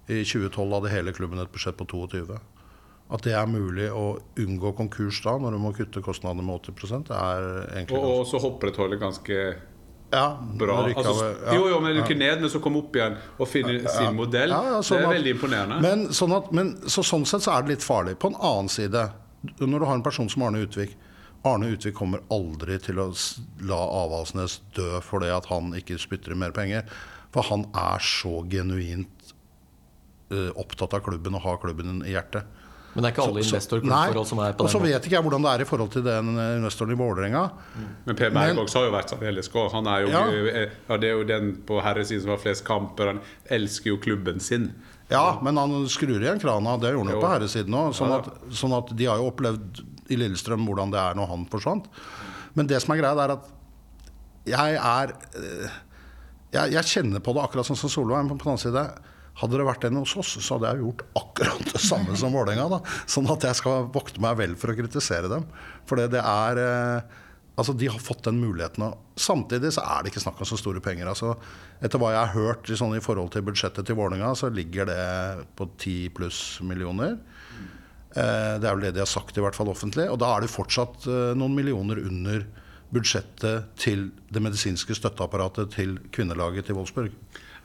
I 2012 hadde hele klubben et budsjett på 22. At det er mulig å unngå konkurs da, når du må kutte kostnadene med 80 det er egentlig Og, og så opprettholde ganske ja, bra. rykka Altså, ja, jo, jo, men ja. ned, men så komme opp igjen og finne sin modell. Ja, ja, sånn det er at- veldig imponerende. Men, sånn at, men så sånn sett så er det litt farlig. På en annen side, når du har en person som Arne Utvik Arne Utvik kommer aldri til å la Avaldsnes dø fordi at han ikke spytter inn mer penger. For han er så genuint uh, opptatt av klubben og har klubben i hjertet. Men det er ikke alle investorklubbforhold som er på Og så den vet ikke jeg hvordan det er i forhold til den eh, investoren i Vålerenga. Men Per Bergvåg har jo vært særdeles god. Han er jo, Ja. ja. det er jo den på herresiden som har flest kamper. Han elsker jo klubben sin. Ja, men han skrur igjen krana. Det gjorde han jo på herresiden òg. Sånn, sånn at de har jo opplevd i Lillestrøm hvordan det er når han forsvant. Men det som er greia, er at jeg er eh, Jeg, jeg kjenner på det akkurat sånn som Solveig, på den annen side hadde det vært en hos oss, så hadde jeg gjort akkurat det samme som Vålerenga. Sånn at jeg skal vokte meg vel for å kritisere dem. For det, det er eh, Altså, De har fått den muligheten. Samtidig så er det ikke snakk om så store penger. altså Etter hva jeg har hørt sånn, i forhold til budsjettet til Vålerenga, så ligger det på 10 pluss millioner. Eh, det er vel det de har sagt, i hvert fall offentlig. Og da er det fortsatt eh, noen millioner under budsjettet til det medisinske støtteapparatet til kvinnelaget til Wolfsburg.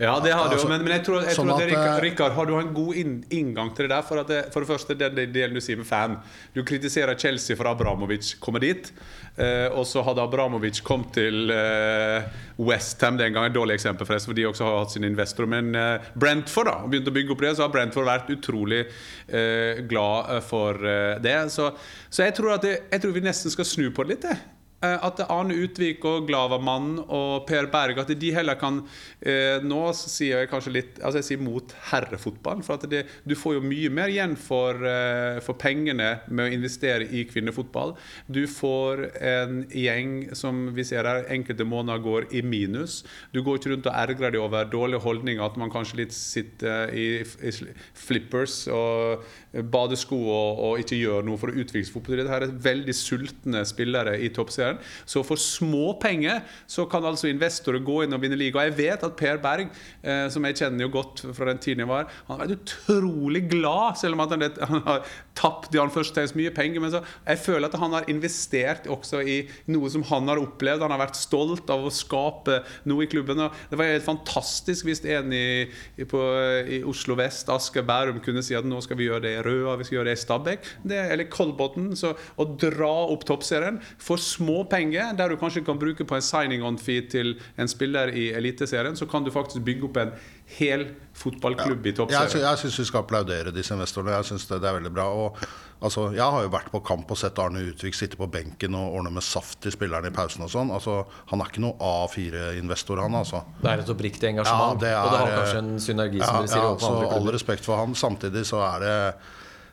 Ja, det har du jo, men, men jeg tror, jeg sånn tror at, at, Rikard, eh, har du en god inngang til det der? For, det, for det første, den delen du sier med fan. Du kritiserer Chelsea for Abramovic kommer dit. Eh, og så hadde Abramovic kommet til eh, Westham den gangen. Et dårlig eksempel, forresten, for de også har hatt sine investorer. Men eh, Brentford da, begynte å bygge opp det, så har Brentford vært utrolig eh, glad eh, for eh, det. Så, så jeg, tror det, jeg tror vi nesten skal snu på det litt. jeg. Eh, At Arne Utvik og Glavamann og Per Berg At de heller kan eh, Nå sier jeg kanskje litt Altså jeg sier mot herrefotball. For at det, du får jo mye mer igjen for, eh, for pengene med å investere i kvinnefotball. Du får en gjeng som vi ser her enkelte måneder går i minus. Du går ikke rundt og ergrer deg over dårlige holdninger, at man kanskje litt sitter i, i flippers og badesko og, og ikke gjør noe for å utvikle fotball. Dette er veldig sultne spillere i toppserien. Så for små penger så kan altså investorer gå inn og vinne liga. Jeg vet at Per Berg, eh, som jeg kjenner jo godt fra den tiden jeg var, han har vært utrolig glad, selv om han, han har tapt i anførselstegn mye penger. Men så jeg føler at han har investert også i noe som han har opplevd. Han har vært stolt av å skape noe i klubben. Og det var helt fantastisk hvis en i, i, på, i Oslo vest, Asker Bærum, kunne si at nå skal vi gjøre det i Røa, vi skal gjøre det i Stabæk, det, eller Kolbotn. Så å dra opp toppserien for små småpenger, der du kanskje kan bruke på en signing on fee til en spiller i Eliteserien, så kan du faktisk bygge opp en hel fotballklubb i toppserien. jeg syns vi skal applaudere disse investorene. Jeg synes det, det er veldig bra. Og, altså, jeg har jo vært på kamp og sett Arne Utvik sitte på benken og ordne med saft til spillerne i pausen og sånn. Altså, han er ikke noe A4-investor, han altså. Det er et oppriktig engasjement, Ja, det er- og det har kanskje en synergi, som Ja, dere sier. ja, så andre all respekt for han. Samtidig så er det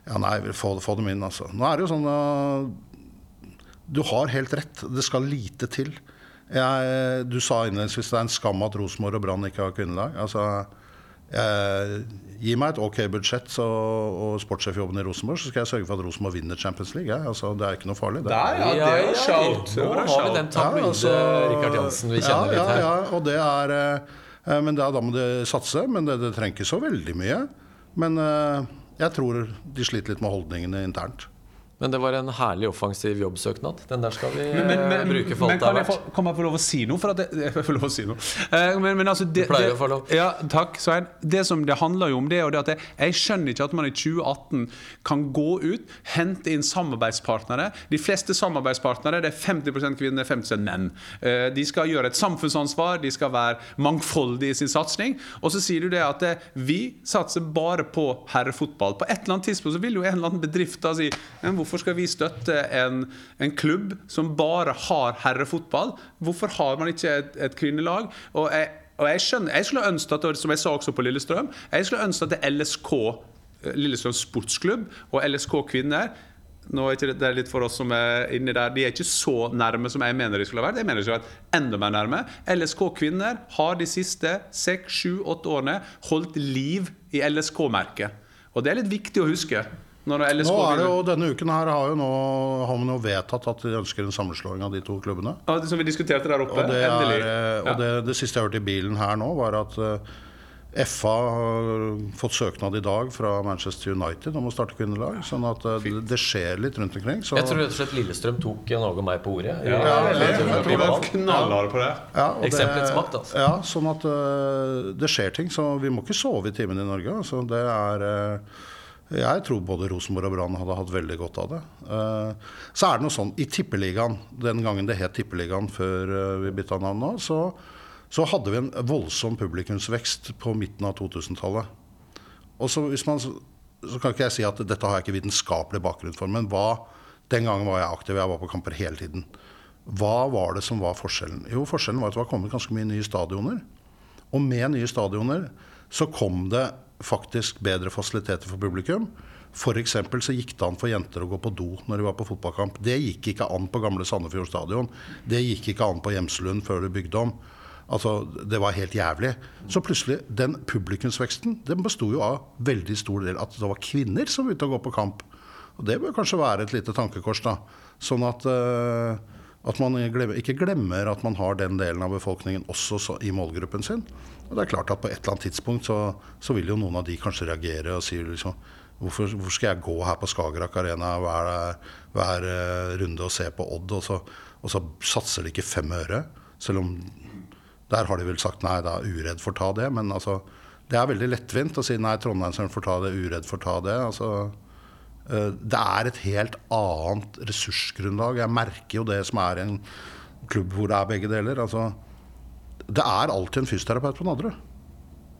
Ja, nei, få, få dem inn, altså. Nå er det jo sånn uh, Du har helt rett. Det skal lite til. Jeg, du sa innledningsvis det er en skam at Rosenborg og Brann ikke har kvinnelag. Altså, eh, gi meg et ok budsjett så, og sportssjefjobben i Rosenborg, så skal jeg sørge for at Rosenborg vinner Champions League. Ja. Altså, det er ikke noe farlig. Det. Der, ja, det er jo shout. Det Nå har vi den tabloide Ja, altså, Rikard Jansen vi kjenner ja, litt her. Ja, ja, og det er eh, Men det er, da må de satse. Men det, det trenger ikke så veldig mye. Men eh, jeg tror de sliter litt med holdningene internt. Men det var en herlig offensiv jobbsøknad. Den der skal vi Men, men, men, eh, bruke for alt det er verdt. kan jeg få lov å si noe? For at det, jeg får lov å si noe. Eh, men, men altså det, Du pleier å få lov. Ja, takk, Svein. Det som det handler jo om, det er det at jeg, jeg skjønner ikke at man i 2018 kan gå ut, hente inn samarbeidspartnere. De fleste samarbeidspartnere det er 50% kvinner, 50 menn. Eh, De skal gjøre et samfunnsansvar, de skal være mangfoldige i sin satsing. Og så sier du det at eh, vi satser bare på herrefotball. På et eller annet tidspunkt så vil jo en eller annen bedrift da si men hvorfor skal vi støtte en, en klubb som bare har herrefotball? Hvorfor har man ikke et, et kvinnelag? Og jeg, og jeg skjønner, jeg skulle ønske at, som jeg sa også på Lillestrøm, jeg skulle ønske at det LSK, eh, Lillestrøm sportsklubb, og LSK kvinner nå er ikke det, det er litt for oss som er inni der De er ikke så nærme som jeg mener de skulle ha vært. Jeg mener de skulle vært enda mer nærme. LSK kvinner har de siste seks, sju, åtte årene holdt liv i LSK-merket. Og det er litt viktig å huske. Nå er det jo, Denne uken her har jo nå, har jo vedtatt at de ønsker en sammenslåing av de to klubbene. Ja, som vi diskuterte der oppe. Og det, endelig. er, eh, og det, det siste jeg hørte i bilen her nå, var at eh, FA har fått søknad i dag fra Manchester United om å starte kvinnelag. Sånn at eh, det, det skjer litt rundt omkring. Så, Jeg tror rett og slett Lillestrøm tok Jan Åge og meg på ordet. Ja, Ja, jeg tror Jeg tror vi knallharde på det. ja, og det- Eksemplets makt, altså. Ja, sånn at uh, det skjer ting. Så vi må ikke sove i timen i Norge. Altså, det er eh, jeg tror både Rosenborg og Brann hadde hatt veldig godt av det. Eh, Så er det noe sånn i Tippeligaen, den gangen det het Tippeligaen før eh, vi bytta navn nå, så, så hadde vi en voldsom publikumsvekst på midten av 2000-tallet. Og så, man, så kan ikke jeg si at dette har jeg ikke vitenskapelig bakgrunn for, men hva Den gangen var jeg aktiv, jeg var på kamper hele tiden. Hva var det som var forskjellen? Jo, forskjellen var at det var kommet ganske mye nye stadioner. Og med nye stadioner så kom det faktisk bedre fasiliteter for publikum. F.eks. så gikk det an for jenter å gå på do når de var på fotballkamp. Det gikk ikke an på gamle Sandefjord stadion. Det gikk ikke an på Hjemslund før du bygde om. Altså, Det var helt jævlig. Så plutselig, den publikumsveksten den besto jo av veldig stor del at det var kvinner som var ute og gå på kamp. Og Det bør kanskje være et lite tankekors. da. Sånn at, eh, at man ikke glemmer at man har den delen av befolkningen også så, i målgruppen sin. Og det er klart at På et eller annet tidspunkt så, så vil jo noen av de kanskje reagere og si liksom Hvorfor, hvorfor skal jeg gå her på Skagerrak Arena hver, hver eh, runde og se på Odd, og så, og så satser de ikke fem øre? Selv om der har de vel sagt nei, da uredd for å ta det. Men altså, det er veldig lettvint å si nei, Trondheimsøren får ta det, uredd får ta det. altså Det er et helt annet ressursgrunnlag. Jeg merker jo det som er en klubb hvor det er begge deler. Altså, det er alltid en fysioterapeut på Nadderud.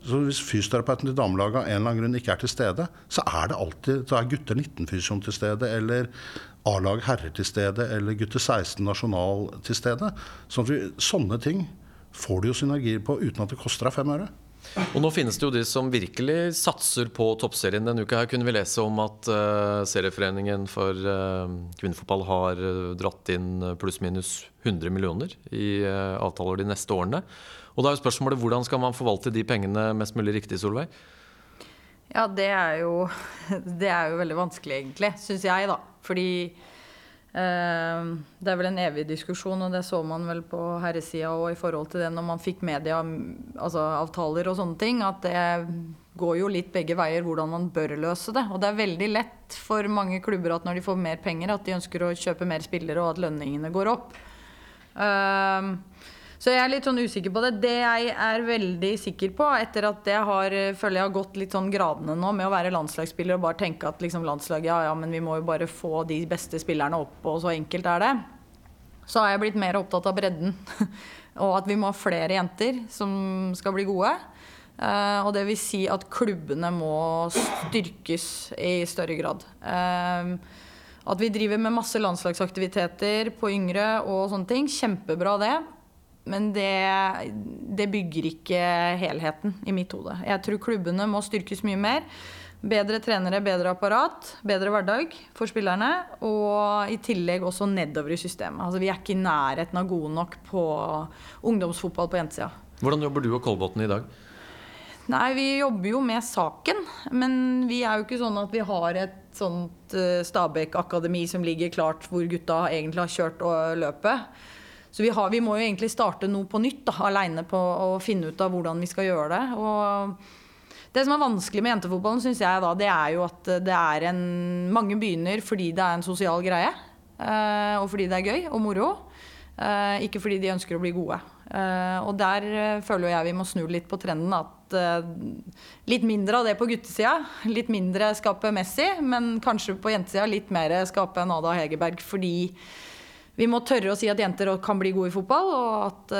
Så hvis fysioterapeuten til damelaget av en eller annen grunn ikke er til stede, så er det alltid så er gutter 19-fysioen til stede, eller A-lag herrer til stede, eller gutter 16 nasjonal til stede. Sånn vi, sånne ting får du jo synergier på uten at det koster deg fem øre. Og nå finnes det jo de som virkelig satser på toppserien. Denne uka her kunne vi lese om at uh, Serieforeningen for uh, kvinnefotball har eh, dratt inn pluss-minus 100 millioner i uh, avtaler de neste årene. Og da er jo spørsmålet hvordan skal man forvalte de pengene mest mulig riktig, Solveig? Ja, det er jo Det er jo veldig vanskelig, egentlig, syns jeg, da. Fordi det er vel en evig diskusjon, og det så man vel på herresida og i forhold til det når man fikk media, altså og sånne ting, at det går jo litt begge veier hvordan man bør løse det. Og det er veldig lett for mange klubber at når de får mer penger, at de ønsker å kjøpe mer spillere, og at lønningene går opp. Eh, så jeg er litt sånn usikker på det. Det jeg er veldig sikker på, etter at jeg har, føler jeg har gått litt sånn gradene nå med å være landslagsspiller og bare tenke at liksom landslaget, ja ja, men vi må jo bare få de beste spillerne opp, og så enkelt er det. så har jeg blitt mer opptatt av bredden. og at vi må ha flere jenter som skal bli gode. Uh, og det vil si at klubbene må styrkes i større grad. Uh, at vi driver med masse landslagsaktiviteter på yngre og sånne ting. Kjempebra, det. Men det, det bygger ikke helheten i mitt hode. Jeg tror klubbene må styrkes mye mer. Bedre trenere, bedre apparat, bedre hverdag for spillerne. Og i tillegg også nedover i systemet. Altså, vi er ikke i nærheten av gode nok på ungdomsfotball på jentesida. Hvordan jobber du og Kolbotn i dag? Nei, vi jobber jo med saken. Men vi er jo ikke sånn at vi har et sånt uh, Stabæk-akademi som ligger klart hvor gutta egentlig har kjørt løpet. Så vi, har, vi, må jo egentlig starte noe på nytt aleine på å finne ut av hvordan vi skal gjøre det. Og det som er vanskelig med jentefotballen, syns jeg da, det er jo at det er en Mange begynner fordi det er en sosial greie. Uh, og fordi det er gøy og moro. Uh, ikke fordi de ønsker å bli gode. Uh, og der føler jeg vi må snu litt på trenden. At litt mindre av det på guttesida. Litt mindre skape Messi, men kanskje på jentesida litt mer skape Nada Hegerberg. Fordi vi må tørre å si at jenter kan bli gode i fotball, og at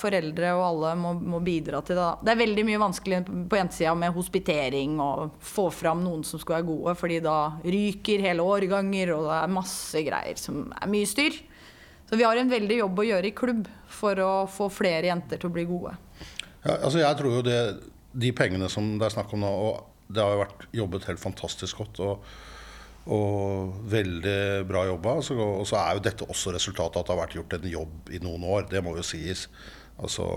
foreldre og alle må, må, bidra til det. Det er veldig mye vanskelig på jentesida med hospitering og få fram noen som skal være gode, fordi da ryker hele årganger, og det er masse greier som er mye styr. Så vi har en veldig jobb å gjøre i klubb for å få flere jenter til å bli gode. Ja, altså jeg tror jo det, De pengene som det er snakk om nå, og det har jo vært jobbet helt fantastisk godt. og, og veldig bra jobba. Og så er jo dette også resultatet av at det har vært gjort en jobb i noen år. Det må jo sies. Altså,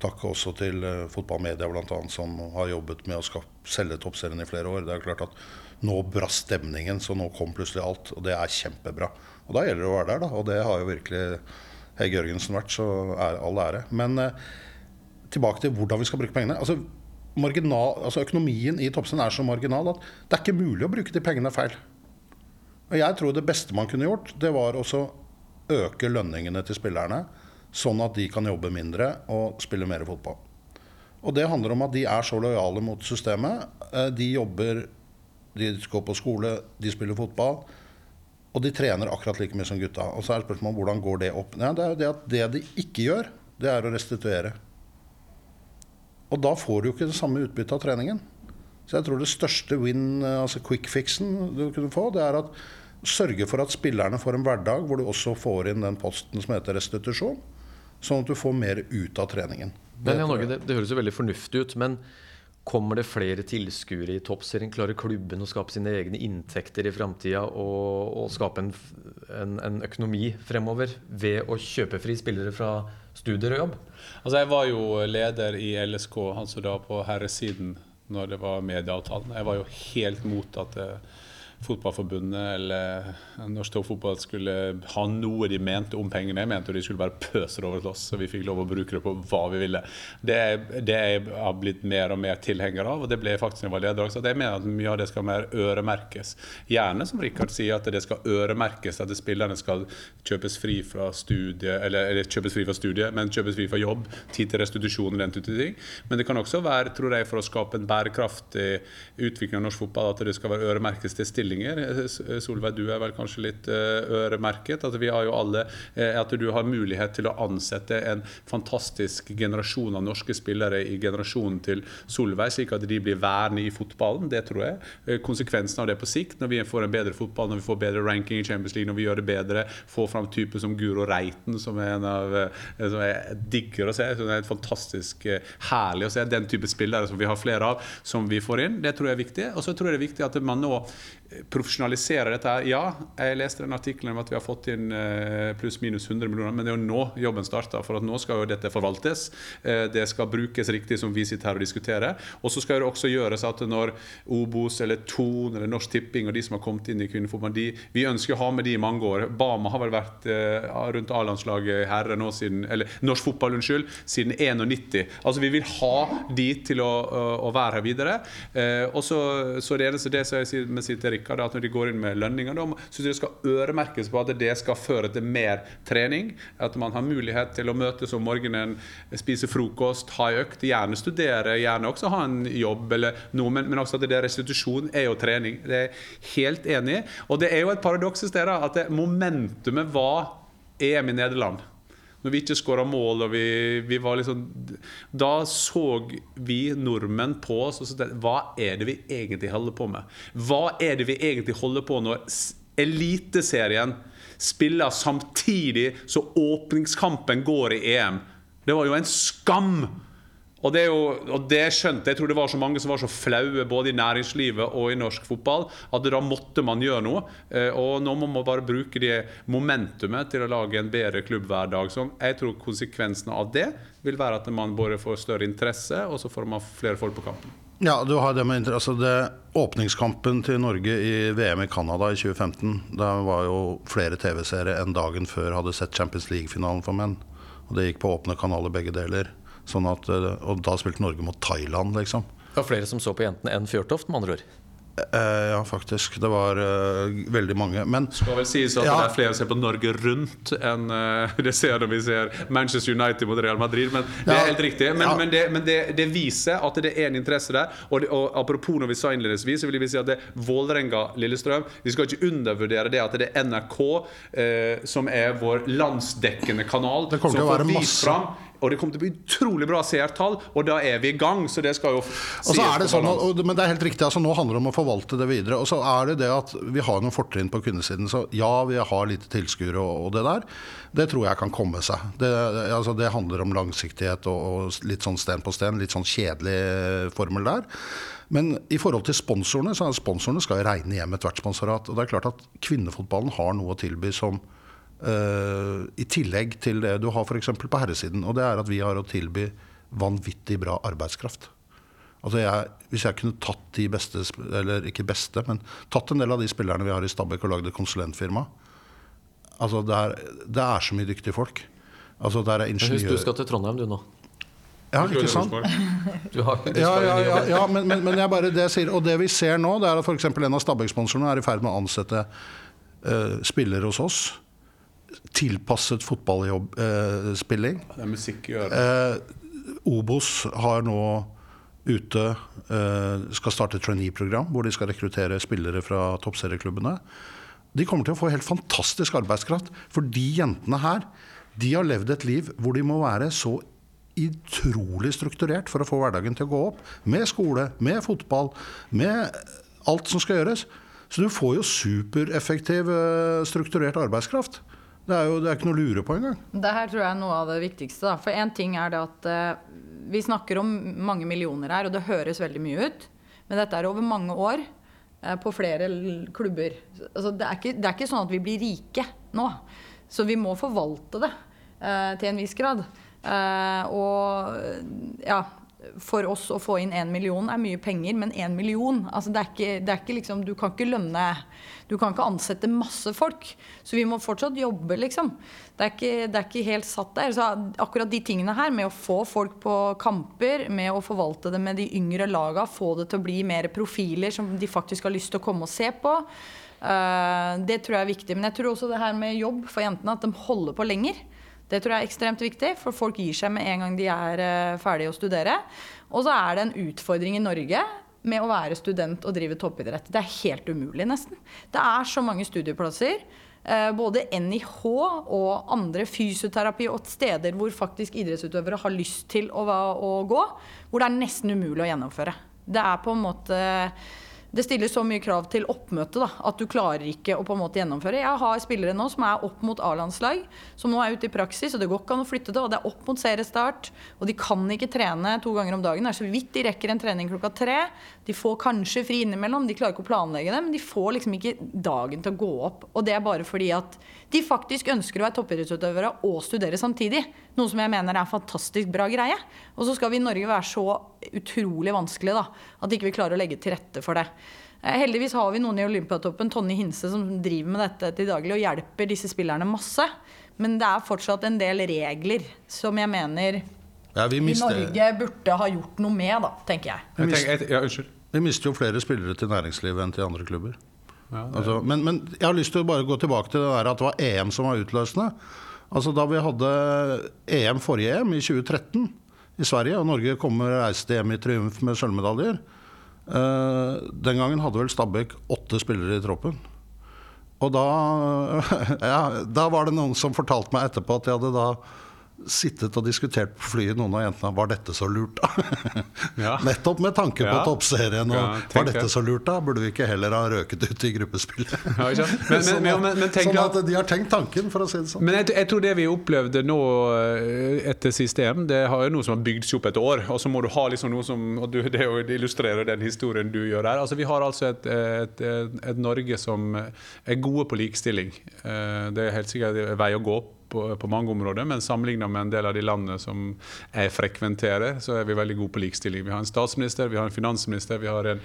Takk også til uh, fotballmedia bl.a. som har jobbet med å selge toppserien i flere år. Det er klart at Nå brast stemningen, så nå kom plutselig alt. Og det er kjempebra. Og da gjelder det å være der, da. Og det har jo virkelig Hege Jørgensen vært, så er all ære. Men eh, tilbake til hvordan vi skal bruke pengene. Altså, altså Økonomien i Toppsen er så marginal at det er ikke mulig å bruke de pengene feil. Og jeg tror det beste man kunne gjort, det var også øke lønningene til spillerne. Sånn at de kan jobbe mindre og spille mer fotball. Og det handler om at de er så lojale mot systemet. Eh, de jobber, de går på skole, de spiller fotball. Og de trener akkurat like mye som gutta. Og så er spørsmålet hvordan går det opp? Nei, det er jo det at det de ikke gjør, det er å restituere. Og da får du jo ikke det samme utbyttet av treningen. Så jeg tror det største win, altså quick fixen du kunne få, det er at sørge for at spillerne får en hverdag hvor du også får inn den posten som heter restitusjon. Sånn at du får mer ut av treningen. Det, det, det høres jo veldig fornuftig ut, men Kommer det flere tilskuere i Toppserien? Klarer klubben å skape sine egne inntekter i framtida og, og, skape en, en, en, økonomi fremover ved å kjøpe fri spillere fra studier og jobb? Altså Jeg var jo leder i LSK, altså da på herresiden, når det var medieavtalen. Jeg var jo helt mot at det, Fotballforbundet eller Norsk Toppfotball skulle ha noe de mente om pengene. Jeg mente de skulle bare pøse det over til oss, så vi fikk lov å bruke det på hva vi ville. Det, det jeg har blitt mer og mer tilhenger av, og det ble jeg faktisk da jeg også. Jeg mener at mye av det skal mer øremerkes. Gjerne, som Rikard sier, at det skal øremerkes, at spillerne skal kjøpes fri fra studie, eller, eller kjøpes fri fra studie, men kjøpes fri fra jobb, tid til restitusjon og den type ting. Men det kan også være, tror jeg, for å skape en bærekraftig utvikling av norsk fotball, at det skal være øremerkes til stilling stillinger. Solveig, du er vel kanskje litt eh, øremerket. At vi har jo alle eh, at du har mulighet til å ansette en fantastisk generasjon av norske spillere i generasjonen til Solveig, slik at de blir værende i fotballen. Det tror jeg. Eh, konsekvensen av det på sikt, når vi får en bedre fotball, når vi får bedre ranking i Champions League, når vi gjør det bedre, får fram typer som Guro Reiten, som er en av som jeg digger å se. Som er et fantastisk herlig å se. Den type spillere som vi har flere av, som vi får inn. Det tror jeg er viktig. Og så tror jeg det er viktig at man nå profesjonalisere dette her. Ja, jeg leste den artikkelen om at vi har fått inn eh, pluss-minus 100 millioner, men det er jo nå jobben starter. For at nå skal jo dette forvaltes. Eh, det skal brukes riktig, som vi sitter her og diskuterer. Og så skal det også gjøres at når Obos eller Ton eller Norsk Tipping og de som har kommet inn i kvinnefotball, vi ønsker å ha med de i mange år. Bama har vel vært eh, rundt A-landslaget herre nå siden Eller norsk fotball, unnskyld, siden 91. Altså vi vil ha de til å, å være her videre. og så, så det eneste det som jeg sier med sitt Erik at når de går inn med lønninger, da syns jeg det skal øremerkes på at det skal føre til mer trening. At man har mulighet til å møtes om morgenen, spise frokost, ha økt, gjerne studere, gjerne også ha en jobb eller noe, men, men også at det er restitusjon er jo trening. Det er jeg helt enig i. Og det er jo et paradoks i stedet at momentumet var EM i Nederland. Når vi ikke skåra mål, og vi, vi, var liksom Da så vi nordmenn på oss og tenkte Hva er det vi egentlig holder på med? Hva er det vi egentlig holder på når Eliteserien spiller samtidig så åpningskampen går i EM? Det var jo en skam! Og det, jo, og det, skjønte jeg. tror det var så mange som var så flaue både i næringslivet og i norsk fotball at da måtte man gjøre noe. Eh, og nå må man bare bruke det momentumet til å lage en bedre klubb hver dag. Så jeg tror konsekvensene av det vil være at man både får større interesse, og så får man flere folk på kampen. Ja, du har det med interesse. det, Åpningskampen til Norge i VM i Canada i 2015, da var jo flere TV-seere enn dagen før hadde sett Champions League-finalen for menn. Og det gikk på åpne kanaler begge deler. Sånn at, eh, og da spilte Norge mot Thailand, liksom. Det var flere som så på jentene enn Fjørtoft, med andre ord? Eh, ja, faktisk. Det var uh, veldig mange. Men Skal vel sies at ja. det er flere som ser på Norge Rundt enn uh, det ser når vi ser Manchester United mot Real Madrid. Men det er helt riktig. Men, ja. men, det, men det, det, viser at det er en interesse der. Og, det, og apropos når vi sa innledningsvis, så vil vi si at det er Vålerenga-Lillestrøm. Vi skal ikke undervurdere det at det er NRK uh, som er vår landsdekkende kanal, Det kommer til å være fram og det kommer til å bli utrolig bra seertall, og da er vi i gang. Så det skal jo og så er det sånn, og, Men det er helt riktig. altså Nå handler det om å forvalte det videre. Og så er det det at vi har noen fortrinn på kundesiden. Så ja, vi har lite tilskuere og, og, det der. Det tror jeg kan komme seg. Det, altså, det handler om langsiktighet og, og, litt sånn sten på sten. Litt sånn kjedelig formel der. Men i forhold til sponsorene, så er sponsorene skal regne hjem ethvert sponsorat. Og det er klart at kvinnefotballen har noe å tilby som Uh, I tillegg til det du har f.eks. på herresiden. Og det er at vi har å tilby vanvittig bra arbeidskraft. Altså jeg, hvis jeg kunne tatt de beste, eller ikke beste, men tatt en del av de spillerne vi har i Stabæk og lagd et konsulentfirma altså det er, det er, så mye dyktige folk. Altså der er ingeniør... Husk du skal til Trondheim du nå. Ja, ikke sant? Du har, du ja, ja, ja, ja, men, men, men bare, det sier, og det vi ser nå, det er at f.eks. en av Stabæk-sponsorene er i ferd med å ansette uh, spillere hos oss tilpasset fotballspilling. Eh, det er musikk i øret. Eh, Obos har nå ute eh, skal starte et trainee-program hvor de skal rekruttere spillere fra toppserieklubbene. De kommer til å få helt fantastisk arbeidskraft. For de jentene her de har levd et liv hvor de må være så utrolig strukturert for å få hverdagen til å gå opp. Med skole, med fotball, med alt som skal gjøres. Så du får jo supereffektiv, eh, strukturert arbeidskraft. Det er jo det er ikke noe å lure på engang. Det her tror jeg er noe av det viktigste. Da. For én ting er det at uh, vi snakker om mange millioner her, og det høres veldig mye ut. Men dette er over mange år uh, på flere klubber. Altså, det, er ikke, det, er ikke, sånn at vi blir rike nå. Så vi må forvalte det uh, til en viss grad. og ja, for oss å få inn én million er mye penger, men én million altså det, er ikke, det er ikke liksom, Du kan ikke lønne Du kan ikke ansette masse folk. Så vi må fortsatt jobbe, liksom. Det er ikke, det er ikke helt satt der. Så akkurat de tingene her, med å få folk på kamper, med å forvalte det med de yngre laga, få det til å bli mer profiler som de faktisk har lyst til å komme og se på, uh, det tror jeg er viktig. Men jeg tror også det her med jobb for jentene, at de holder på lenger. Det tror jeg er ekstremt viktig, for folk gir seg med en gang de er uh, ferdige å studere. Og så er det en utfordring i Norge med å være student og drive toppidrett. Det er helt umulig, nesten. Det er så mange studieplasser. Uh, både NIH og andre fysioterapi og steder hvor faktisk idrettsutøvere har lyst til å, å gå, hvor det er nesten umulig å gjennomføre. Det er på en måte det stiller så mye krav til oppmøte da, at du klarer ikke å på en måte gjennomføre. Jeg har spillere nå som er opp mot A-landslag, som nå er ute i praksis, og det går ikke an å flytte det. Og det er opp mot seriestart, og de kan ikke trene to ganger om dagen. Det er så vidt de rekker en trening klokka tre. De får kanskje fri innimellom, de klarer ikke å planlegge det, men de får liksom ikke dagen til å gå opp. Og det er bare fordi at de faktisk ønsker å være toppidrettsutøvere og studere samtidig. Noe som jeg mener er en fantastisk bra greie. Og så skal vi i Norge være så utrolig vanskelig da, at ikke vi klarer å legge til rette for det. Eh, heldigvis har vi noen i Olympiatoppen, Tonje Hinse, som driver med dette til daglig og hjelper disse spillerne masse. Men det er fortsatt en del regler som jeg mener ja, vi mister... Norge burde ha gjort noe med, da, tenker jeg. jeg, tenker, jeg ja, vi mister jo flere spillere til næringslivet enn til andre klubber. Ja, altså, men, men, jeg har lyst til å bare gå tilbake til det der at det var EM som var utløsende. Altså Da vi hadde EM forrige EM, i 2013, i Sverige, og Norge kommer reiste hjem i triumf med sølvmedaljer uh, Den gangen hadde vel Stabæk åtte spillere i troppen. Og da, ja, da var det noen som fortalte meg etterpå at de hadde da sittet og diskutert på flyet, noen av jentene. Var dette så lurt, da? Ja. Nettopp med tanke på Ja. toppserien. Og Ja, var dette så lurt, da? Burde vi ikke heller ha røket ut i gruppespillet? Ja. Men, men, sånn, men, tenk sånn at de har tenkt tanken, for å si det sånn. Men jeg, jeg tror det vi opplevde nå eh, etter siste EM, det har jo noe som har bygd seg opp et år. Og så må du ha liksom noe som og du, det illustrerer den historien du gjør her. Altså Vi har altså et, et, et, et Norge som er gode på likestilling. Eh, Det er helt sikkert en vei å gå på, på mange områder, men sammenlignet med en del av de landene som jeg frekventerer, så er vi veldig gode på likestilling. Vi har en statsminister, vi har en finansminister, vi har en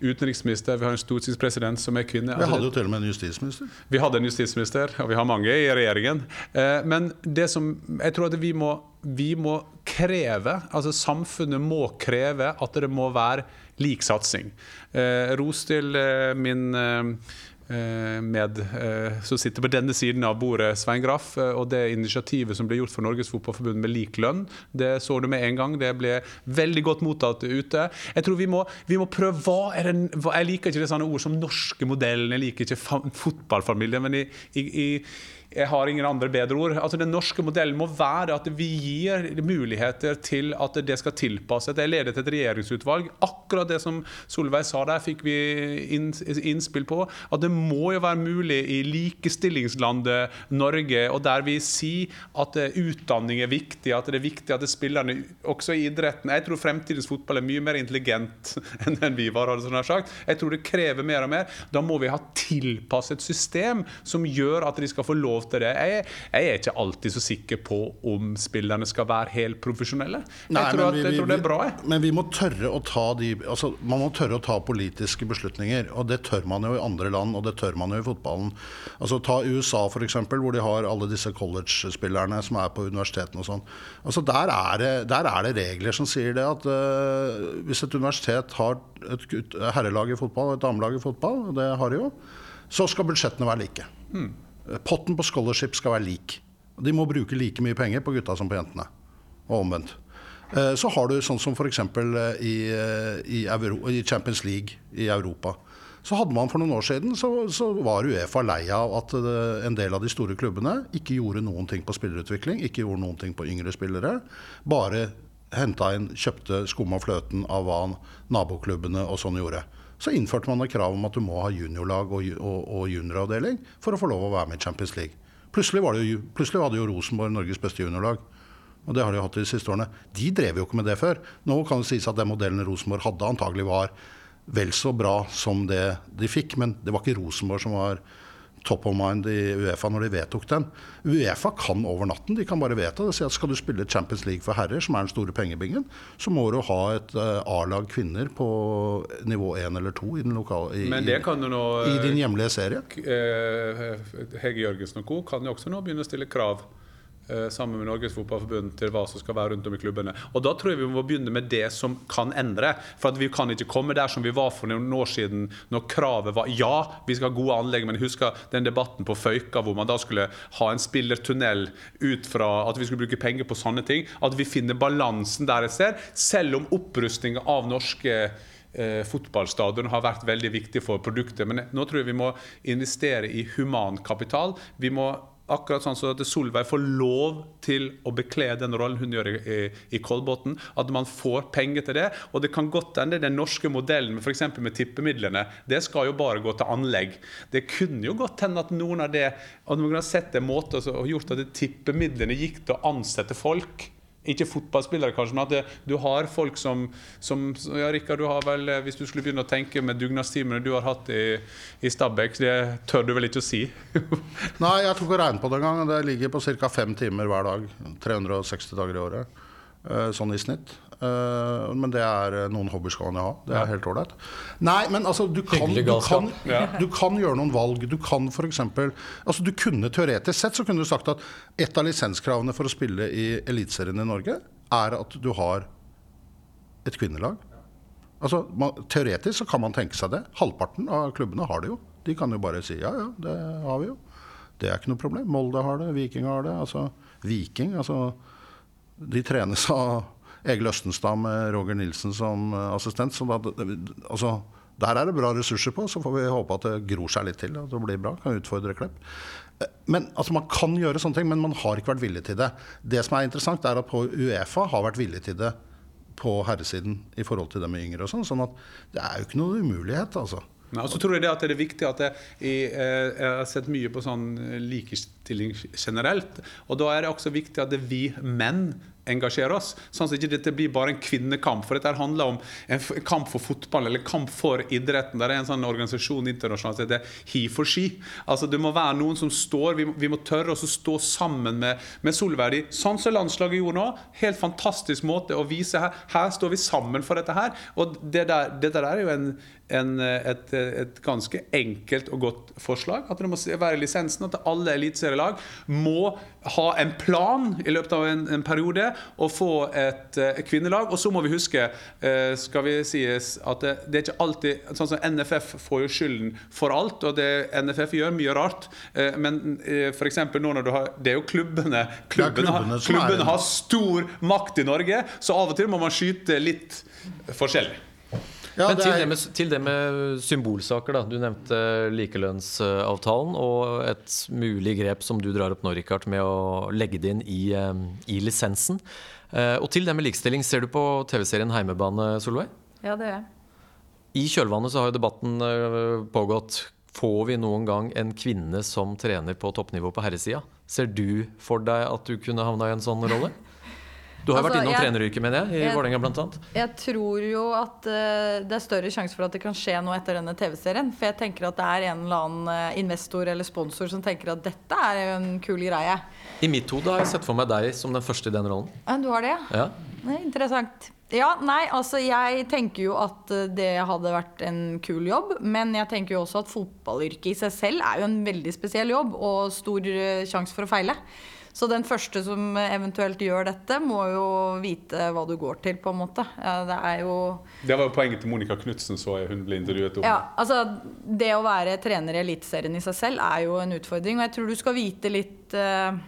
utenriksminister, vi har en stortingspresident som er kvinne. Vi Altså, hadde jo til og med en justisminister. vi hadde en justisminister, og vi har mange i regjeringen. Eh, Men det som jeg tror at vi må, vi må kreve, altså samfunnet må kreve at det må være lik satsing. Eh, Ros til eh, min eh, med eh, som sitter på denne siden av bordet, Svein Graff, eh, og det initiativet som ble gjort for Norges Fotballforbund med lik lønn. Det så du med en gang. Det ble veldig godt mottatt ute. Jeg tror vi må, vi må prøve hva er den, Jeg liker ikke det sånne ord som norske modellen, jeg liker ikke fa fotballfamilien, men i, i, i jeg har ingen andre bedre ord. Altså Den norske modellen må være at vi gir muligheter til at det skal tilpasses. Jeg ledet et regjeringsutvalg. Akkurat det som Solveig sa der, fikk vi innspill på. At det må jo være mulig i likestillingslandet Norge, og der vi sier at eh, utdanning er viktig, at det er viktig at spillerne også i idretten Jeg tror fremtidens fotball er mye mer intelligent enn den vi var. sånn sagt. Jeg tror det krever mer og mer. Da må vi ha tilpasset system som gjør at de skal få lov til det. Jeg, jeg er ikke alltid så sikker på om spillerne skal være helt profesjonelle. Jeg, Nei, tror, at, vi- jeg tror det er bra. Jeg. Men vi må tørre å ta de altså, Man må tørre å ta politiske beslutninger. Og det tør man jo i andre land, og det tør man jo i fotballen. Altså Ta USA, f.eks., hvor de har alle disse college-spillerne som er på universitetene og sånn. Altså der er, det, der er det regler som sier det at uh, hvis et universitet har et herrelag i fotball og et damelag i fotball, og det har de jo, så skal budsjettene være like. Potten på scholarship skal være lik. De må bruke like mye penger på gutta som på jentene, og omvendt. Eh, Så har du sånn som f.eks. I, eh, i, i Champions League i Europa. Så hadde man For noen år siden så, så var Uefa lei av at eh, en del av de store klubbene ikke gjorde noen ting på spillerutvikling, ikke gjorde noen ting på yngre spillere. Bare henta inn, kjøpte skum og fløten av hva naboklubbene og sånn gjorde. Så innførte man et krav om at du må ha juniorlag og, og, og junioravdeling for å få lov å være med i Champions League. Plutselig, jo, plutselig hadde jo Rosenborg Norges beste juniorlag. Og det har de hatt de siste årene. De drev jo ikke med det før. Nå kan det sies at den modellen Rosenborg hadde, antagelig var vel så bra som det de fikk. Men det var ikke Rosenborg som var top of mind i Uefa når de vedtok den. Uefa kan over natten. De kan bare vedta det. Si at skal du spille Champions League for herrer, som er den store pengebingen, så må du ha et eh, A-lag kvinner på nivå 1 eller 2 i, lokale, i, nå i din hjemlige serie. eh, Hege Jørgensen og co. kan jo også nå begynne å stille krav sammen med Norges Fotballforbund til hva som skal være rundt om i klubbene. Og Da tror jeg vi må begynne med det som kan endre. For at Vi kan ikke komme der som vi var for noen år siden, når kravet var ja, vi skal ha gode anlegg. Men jeg husker den debatten på Føyka hvor man da skulle ha en spillertunnel ut fra at vi skulle bruke penger på sånne ting. At vi finner balansen der et sted, selv om opprustning av norske eh, fotballstadion har vært veldig viktig for produktet. Men nå tror jeg vi må investere i humankapital. Vi må Akkurat sånn at Solveig får lov til å bekle den rollen hun gjør i, i, i Kolbotn. At man får penger til det. Og det kan godt hende den norske modellen f.eks. med tippemidlene, det skal jo bare gå til anlegg. Det kunne jo godt hende at noen av det at noen har sett en måte og gjort at tippemidlene gikk til å ansette folk. Ikke fotballspillere, kanskje, men at det, du har folk som, som ja, Rikard, du har vel, eh, Hvis du skulle begynne å tenke med dugnadstimene du har hatt i, i Stabæk, det tør du vel ikke å si? Nei, jeg tok og regnet på det en gang. Det ligger på ca. fem timer hver dag. 360 dager i året. eh, Sånn i snitt. Eh, Men det er eh, noen hobbyer skal man jo ha. Det er helt ålreit. Nei, men altså, du kan, du, kan, du kan gjøre noen valg. Du kan f.eks. Altså, du kunne teoretisk sett så kunne du sagt at et av lisenskravene for å spille i Eliteserien i Norge er at du har et kvinnelag. Altså, man, Teoretisk så kan man tenke seg det. Halvparten av klubbene har det jo. De kan jo bare si ja, ja, det har vi jo. Det er ikke noe problem. Molde har det, Viking har det. Altså, Viking, altså De trenes av Egil Østenstad med Roger Nilsen som eh, assistent. Så da, altså, Der er det bra ressurser på, så får vi håpe at det gror seg litt til. At det blir bra, kan utfordre Klepp. Eh, Men altså, Man kan gjøre sånne ting, men man har ikke vært villig til det. Det som er interessant, er at på Uefa har vært villig til det på herresiden i forhold til det med yngre og sånn. Sånn at det er jo ikke noe umulighet, altså. Nei, og så tror jeg det at det er viktig at jeg, eh, jeg har sett mye på sånn likestilling generelt. Og da er det også viktig at vi menn engasjerer oss. Sånn at ikke dette blir bare en kvinnekamp. For dette handler om en kamp for fotball eller kamp for idretten. Der er en sånn organisasjon internasjonalt som heter He for Ski. Altså Det må være noen som står Vi må, vi må tørre å stå sammen med, med Solverdi. Sånn som landslaget gjorde nå. Helt fantastisk måte å vise her. Her står vi sammen for dette her. Og det der, dette der er jo en, en, et, et ganske enkelt og godt forslag. At det må være lisensen. At alle eliteserielag må ha en plan i løpet av en, en periode og få et, et, kvinnelag. Og så må vi huske, eh, skal vi sies, at det, det er ikke alltid Sånn som NFF får jo skylden for alt, og det NFF gjør mye rart. Eh, Men f.eks. for eksempel nå når du har Det er jo klubbene. Klubbene, har, klubbene klubbene har stor makt i Norge, så av og til må man skyte litt forskjellig. Ja, Men det til er- det, med, til det med symbolsaker, da. Du nevnte likelønnsavtalen og et mulig grep som du drar opp nå, Rikard, med å legge det inn i, i lisensen. Eh, Og til det med likestilling, ser du på TV-serien Heimebane, Solveig? Ja, det gjør jeg. I kjølvannet så har jo debatten eh, pågått. Får vi noen gang en kvinne som trener på toppnivå på herresida? Ser du for deg at du kunne havna i en sånn rolle? Du har Altså, vært innom jeg- treneryrket, mener jeg, i jeg- Vålerenga annet. Jeg tror jo at uh, det er større sjanse for at det kan skje noe etter denne TV-serien. For jeg tenker at det er en eller annen eh, investor eller sponsor som tenker at dette er en kul greie. I mitt hode har jeg sett for meg deg som den første i den rollen. Du har det, ja? Ja. er interessant. Ja, nei, altså jeg tenker jo at eh, det hadde vært en kul jobb. Men jeg tenker jo også at fotballyrket i seg selv er jo en veldig spesiell jobb og stor sjanse for å feile. Så den første som eventuelt gjør dette, må jo vite hva du går til, på en måte. Det er jo Det var jo poenget til Monica Knutsen, så jeg hun ble intervjuet om. Ja, altså Det å være trener i Eliteserien i seg selv er jo en utfordring. Og jeg tror du skal vite litt eh,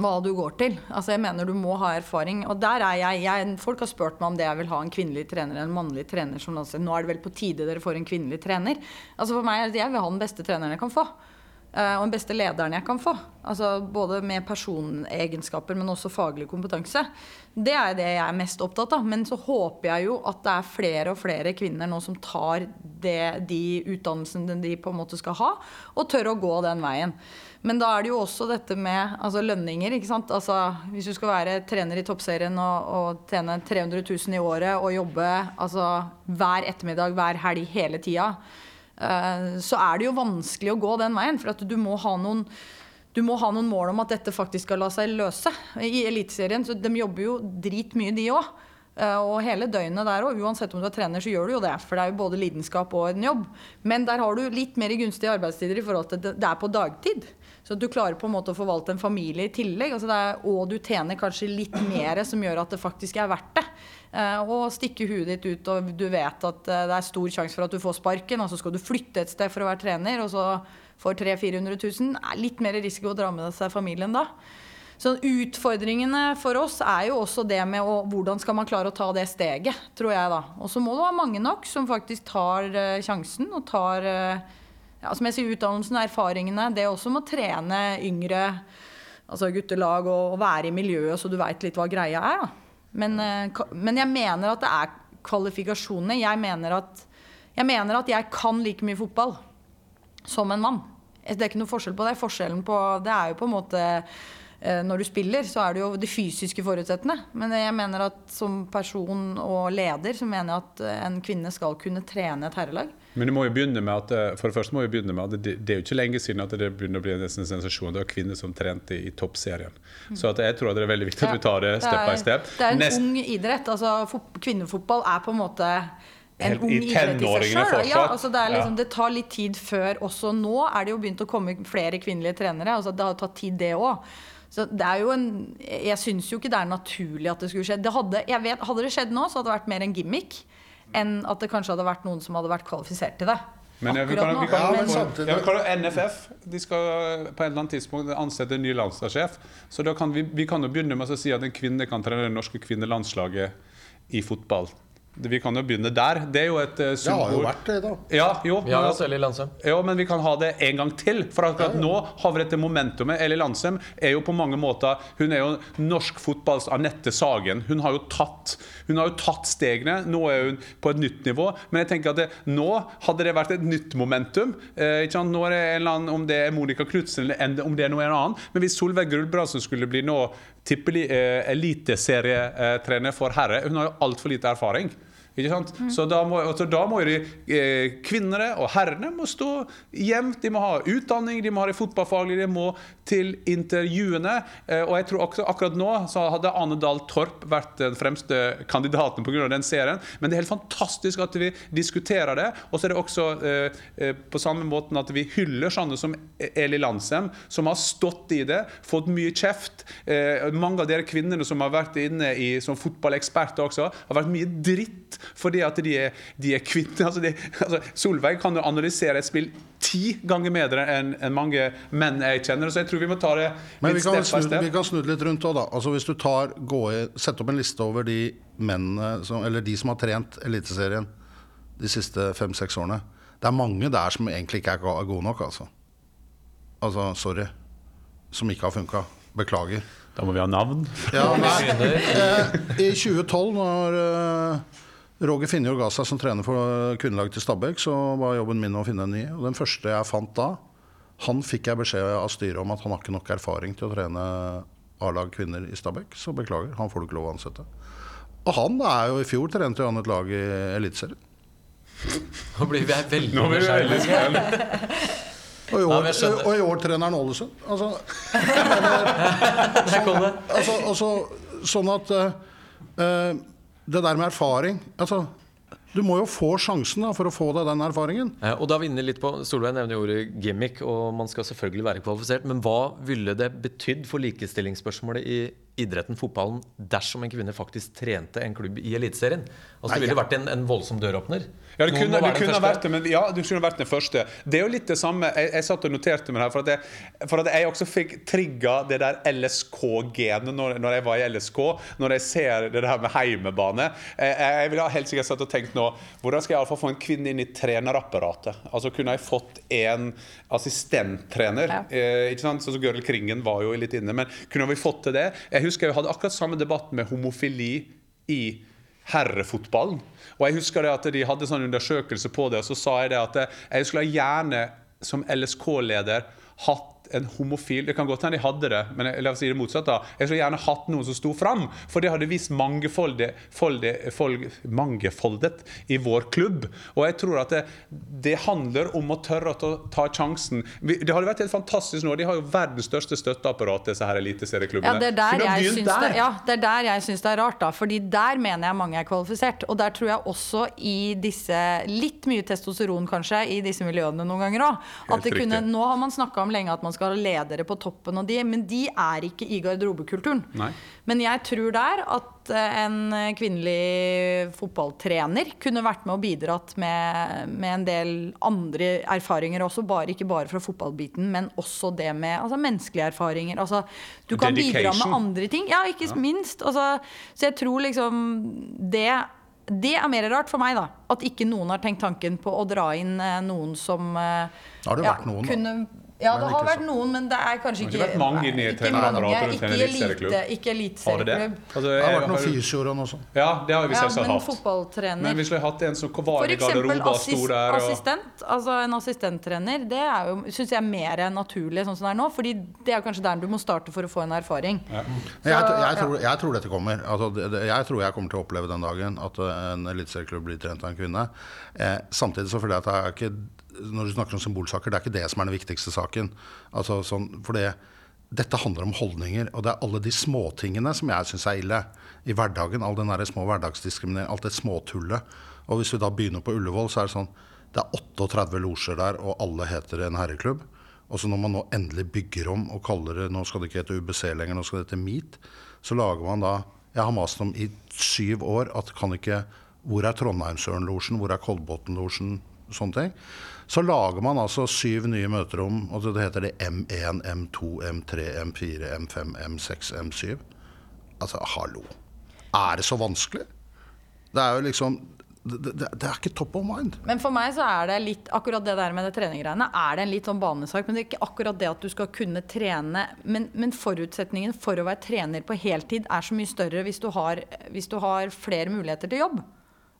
hva du går til. Altså jeg mener Du må ha erfaring. Og der er jeg, jeg Folk har spurt meg om det jeg vil ha en kvinnelig trener eller en mannlig trener. Som altså, nå er det vel på tide dere får en kvinnelig trener. Altså For meg jeg vil ha den beste treneren jeg kan få. Eh, og den beste lederen jeg kan få. Altså Både med personegenskaper, men også faglig kompetanse. Det er det jeg er mest opptatt av. Men så håper jeg jo at det er flere og flere kvinner nå som tar det, de utdannelsene de på en måte skal ha, og tør å gå den veien. Men da er det jo også dette med altså lønninger. ikke sant? Altså, hvis du skal være trener i toppserien og, og tjene 300 000 i året og jobbe altså, hver ettermiddag, hver helg, hele tida, så er det jo vanskelig å gå den veien. For du må noen du må ha noen mål om at dette faktisk skal la seg løse. I Eliteserien så de jobber jo dritmye, de òg. Og hele døgnet der òg. Uansett om du er trener, så gjør du jo det. For det er jo både lidenskap og en jobb. Men der har du litt mer gunstige arbeidstider i forhold til at det er på dagtid. Så du klarer på en måte å forvalte en familie i tillegg. Altså er, og du tjener kanskje litt mer som gjør at det faktisk er verdt det. Eh, Og stikke huet ditt ut, og du vet at eh, det er stor sjanse for at du får sparken, og så skal du flytte et sted for å være trener, og så får 300 000-400 000. Er litt mer risiko å dra med seg familien da. Så utfordringene for oss er jo også det med å, hvordan skal man klare å ta det steget, tror jeg da. Og så må det være mange nok som faktisk tar uh, sjansen og tar uh, ja, som jeg sier, utdannelsen, og erfaringene. Det også med å trene yngre altså guttelag og, og være i miljøet så du veit litt hva greia er. Da. Men, uh, men jeg mener at det er kvalifikasjonene. Jeg mener at jeg, mener at jeg kan like mye fotball som en mann. Det er ikke noe forskjell på det. Forskjellen på det er jo på en måte når du spiller, så er det jo de fysiske forutsettende. Men jeg mener at som person og leder, så mener jeg at eh, en kvinne skal kunne trene et herrelag. Men du må jo begynne med at, eh, for det første må jo begynne med at det, det er jo ikke lenge siden at det begynner å bli en sensasjon. Det var kvinner som trente i toppserien. Så at jeg tror at det er veldig viktig at du tar det step by step. Det er en Nest- ung idrett. Altså, kvinnefotball er på en måte en ung idrett i seg sjøl. Ja, altså det, liksom, det tar litt tid før også nå er det jo begynt å komme flere kvinnelige trenere. Altså det har tatt tid, det òg. Så det er jo en Jeg syns jo ikke det er naturlig at det skulle skje. Det hadde, jeg vet, hadde det skjedd nå, så hadde det vært mer en gimmick enn at det kanskje hadde vært noen som hadde vært kvalifisert til det. Men jeg, vil kan NFF de skal på et eller annet tidspunkt ansette en ny landslagssjef. Så da kan vi, vi kan jo begynne med å si at en kvinne kan trene det norske kvinnelandslaget i fotball. Vi kan jo begynne der. Det er jo et symbol. Det har jo vært det, da. Ja, jo. Ja, men- altså, Eli Landsem. Ja, men vi kan ha det en gang til. For akkurat nå har vi dette momentumet. Eli Landsem er jo på mange måter Hun er jo norsk fotballs Anette Sagen. Hun har jo tatt, hun har jo tatt stegene. Nå er hun på et nytt nivå. Men jeg tenker at det, nå hadde det vært et nytt momentum. Eh, ikke sant? Nå er det en eller annen, Om det er Monica Knutsen eller om det er noe annen. Men hvis Solveig Gulbrandsen skulle bli nå tippeli- eh, eliteserietrener for herre Hun har jo altfor lite erfaring. Ikke sant? Så da må, altså da må de eh, kvinnene og herrene må stå jevnt. De må ha utdanning, de må ha det fotballfaglige, de må til intervjuene. Eh, og jeg tror akkurat, akkurat nå så hadde Ane Dahl Torp vært den fremste kandidaten pga. den serien. Men det er helt fantastisk at vi diskuterer det. Og så er det også eh, eh, på samme måten at vi hyller sånne som Eli Landsem, som har stått i det, fått mye kjeft. Eh, mange av dere kvinnene som har vært inne i, som fotballeksperter også, har vært mye dritt fordi at de er, de er kvinner. Altså de, altså Solveig kan jo analysere et spill ti ganger bedre enn en mange menn jeg kjenner. Så jeg tror vi må ta det Men vi kan, snu, vi kan snu det litt rundt òg, da. Altså hvis du tar, gå i, Sett opp en liste over de mennene som, Eller de som har trent Eliteserien de siste fem-seks årene. Det er mange der som egentlig ikke er gode nok, altså. Altså, sorry. Som ikke har funka. Beklager. Da må vi ha navn. Ja, nei. Eh, I 2012, når eh, Roger Finjord ga seg som trener for kvinnelaget til Stabæk, så var jobben min å finne en ny. Og den første jeg fant da, han fikk jeg beskjed av styret om at han har ikke nok erfaring til å trene A-lag kvinner i Stabæk, så beklager, han får du ikke lov å ansette. Og han er jo i fjor trente jo han et lag i Eliteserien. Nå blir vi veldig Nå blir vi veldig. Og i år, men og i år trener han Ålesund. Altså, Der kom det. altså, altså, sånn at uh, eh, Det der med erfaring altså, Du må jo få sjansen da, for å få deg den erfaringen. Ja, Og da vinner litt på Solveig nevner ordet gimmick, og man skal selvfølgelig være kvalifisert. Men hva ville det betydd for likestillingsspørsmålet i idretten, fotballen, dersom en kvinne faktisk trente en klubb i Eliteserien? Altså, Nei, det ville ja. vært en, en voldsom døråpner. Ja, det kunne, det kunne vært det, men ja, du kunne vært den første. Det er jo litt det samme Jeg, jeg satt og noterte meg her, for at jeg, for at jeg også fikk trigga det der LSK-genet når, når jeg var i LSK. Når jeg ser det der med heimebane. Jeg, jeg ville ha helt sikkert satt og tenkt nå Hvordan skal jeg iallfall få en kvinne inn i trenerapparatet? Altså Kunne jeg fått en assistenttrener? Ja. Eh, ikke sant? Så Gøril Kringen var jo litt inne, men kunne vi fått til det? Jeg husker jeg hadde akkurat samme debatt med homofili i herrefotballen. Og jeg husker det at de hadde sånn undersøkelse på det, og så sa jeg det at jeg skulle gjerne som LSK-leder hatt en homofil Det kan godt hende de hadde det, men la oss si det motsatt. da Jeg skulle gjerne hatt noen som sto fram, for det hadde vist mangefoldet, mangefoldet i vår klubb. Og jeg tror at det, det handler om å tørre å ta, ta sjansen. Det hadde vært helt fantastisk nå. De har jo verdens største støtteapparat, disse her eliteserieklubbene. Ja, det er der jeg syns det, ja, det er der jeg syns det er rart, da. Fordi der mener jeg mange er kvalifisert. Og der tror jeg også i disse Litt mye testosteron, kanskje, i disse miljøene noen ganger òg. Nå har man snakka om lenge at man skal ha ledere på toppen, og de, men de er ikke i garderobekulturen. Nei. Men jeg tror der at eh, en kvinnelig fotballtrener kunne vært med og bidratt med, med en del andre erfaringer også, bare, ikke bare fra fotballbiten, men også det med altså, menneskelige erfaringer. Altså, du kan bidra med andre ting. Ja, ikke minst. Altså, så jeg tror liksom det det er mer rart for meg, da. At ikke noen har tenkt tanken på å dra inn eh, noen som eh, har det vært noen, da. Ja, det har vært så- noen, men det er kanskje Det ikke har ikke vært mange inn i ikke mange, ikke elite- Ikke Har det det? eliteserieklubb. Altså, Det har vært noen fysioer og noe sånt. Ja, det har vi selvsagt Ja, men hatt. fotballtrener Men hvis vi hadde hatt en som var For i eksempel garderoben og sto der og assistent. Altså en assistenttrener. Det er jo, synes jeg er mer naturlig sånn som det er nå. Fordi det er kanskje der du må starte for å få en erfaring. Men Jeg, jeg, tror, jeg tror dette kommer. Altså, det, det- jeg tror jeg kommer til å oppleve den dagen at eh, en eliteserieklubb blir trent av en kvinne. Eh, samtidig så føler jeg at det er ikke Når du snakker om symbolsaker, det er ikke det som er den viktigste saken. Altså, sånn, for det, dette handler om holdninger, og det er alle de småtingene som jeg syns er ille i hverdagen. All den små hverdagsdiskriminering, alt det småtullet. Og hvis vi da begynner på Ullevål, så er det sånn Det er 38 losjer der, og alle heter en herreklubb. Og så når man nå endelig bygger om og kaller det Nå skal det ikke hete UBC lenger, nå skal det hete Meet. Så lager man da Jeg har mast om i syv år at kan ikke Hvor er Trondheimsørnlosjen? Hvor er Kolbotn-losjen? Sånne ting. Så lager man altså syv nye møterom, og det heter det M1, M2, M3, M4, M5, M6, M7. Altså, hallo. Er det så vanskelig? Det er jo liksom Det, det, det er ikke top of mind. Men for meg så er det litt akkurat det der med det treninggreiene er det en litt sånn banesak. Men det er ikke akkurat det at du skal kunne trene. Men, men forutsetningen for å være trener på heltid er så mye større hvis du har, hvis du har flere muligheter til jobb.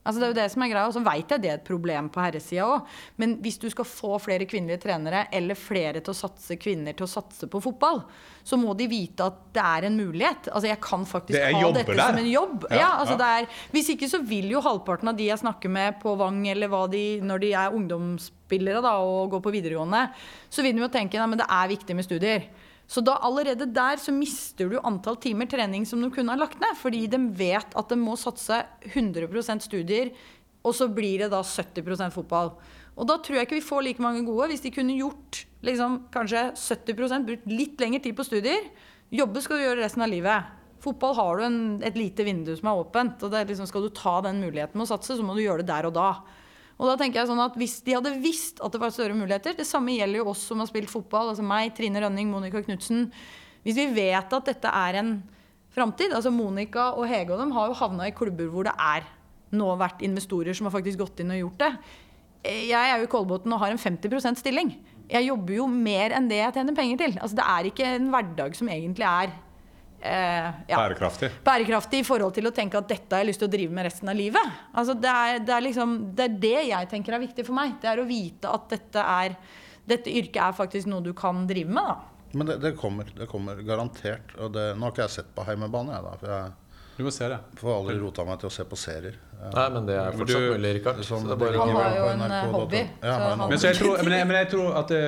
Altså det er jo det som er greia, og så vet jeg det er et problem på herresida òg. Men hvis du skal få flere kvinnelige trenere, eller flere til å satse kvinner til å satse på fotball, så må de vite at det er en mulighet. Altså jeg kan faktisk Det ha dette der. som en jobb. Ja, Ja, altså ja. er, hvis ikke så vil jo halvparten av de jeg snakker med på Vang, eller hva de, når de er ungdomsspillere da, og går på videregående, så vil de jo tenke at det er viktig med studier. Så da allerede der så mister du antall timer trening som de kunne ha lagt ned. Fordi de vet at de må satse 100% studier, og så blir det da 70% fotball. Og da tror jeg ikke vi får like mange gode hvis de kunne gjort liksom, kanskje 70% brukt litt lengre tid på studier. Jobbe skal du gjøre resten av livet. Fotball har du en, et lite vindu som er åpent. og liksom, Skal du ta den muligheten med å satse, så må du gjøre det der og da. Og da tenker jeg sånn at Hvis de hadde visst at det var større muligheter Det samme gjelder jo oss som har spilt fotball. altså meg, Trine Rønning, Monica Knutsen. Hvis vi vet at dette er en framtid altså Monica og Hege og dem har jo havna i klubber hvor det er nå vært investorer som har faktisk gått inn og gjort det. Jeg er jo i Kolbotn og har en 50% stilling. Jeg jobber jo mer enn det jeg tjener penger til. Altså Det er ikke en hverdag som egentlig er eh, ja, Bærekraftig. bærekraftig i forhold til å tenke at dette har jeg lyst til å drive med resten av livet. Altså det, er, det, er liksom, det er det jeg tenker er viktig for meg. Det er å vite at dette, er, dette yrket er faktisk noe du kan drive med. da. Men det, det kommer. Det kommer garantert. Og det, nå har ikke jeg sett på heimebane, jeg da. For jeg Du må se det. får aldri rota meg til å se på serier. Nei, men det er fortsatt du- mulig, Rikard. Sånn, Han har jo en eh, hobby. Ja, så han en han- Men, så jeg, tror, men, jeg, men jeg tror at det,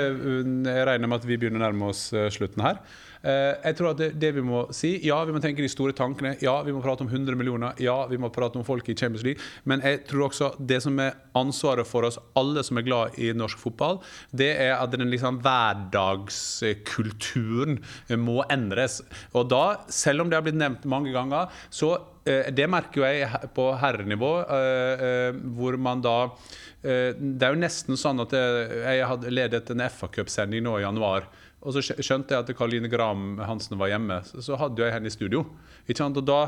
Jeg regner med at vi begynner å nærme oss eh, slutten her. Eh, Jeg tror at det, det vi må si Ja, vi må tenke de store tankene. Ja, vi må prate om 100 millioner. Ja, vi må prate om folk i Champions League. Men jeg tror også det som er ansvaret for oss alle som er glad i norsk fotball, det er at den liksom hverdagskulturen må endres. Og da, selv om det har blitt nevnt mange ganger, så eh, det merker jo jeg på herrenivå, eh, hvor man da Det er jo nesten sånn at jeg hadde ledet en FA-cupsending nå i januar. Og så skjønte jeg at Karoline Graham Hansen var hjemme. Så, hadde jeg henne i studio. Ikke sant? Og da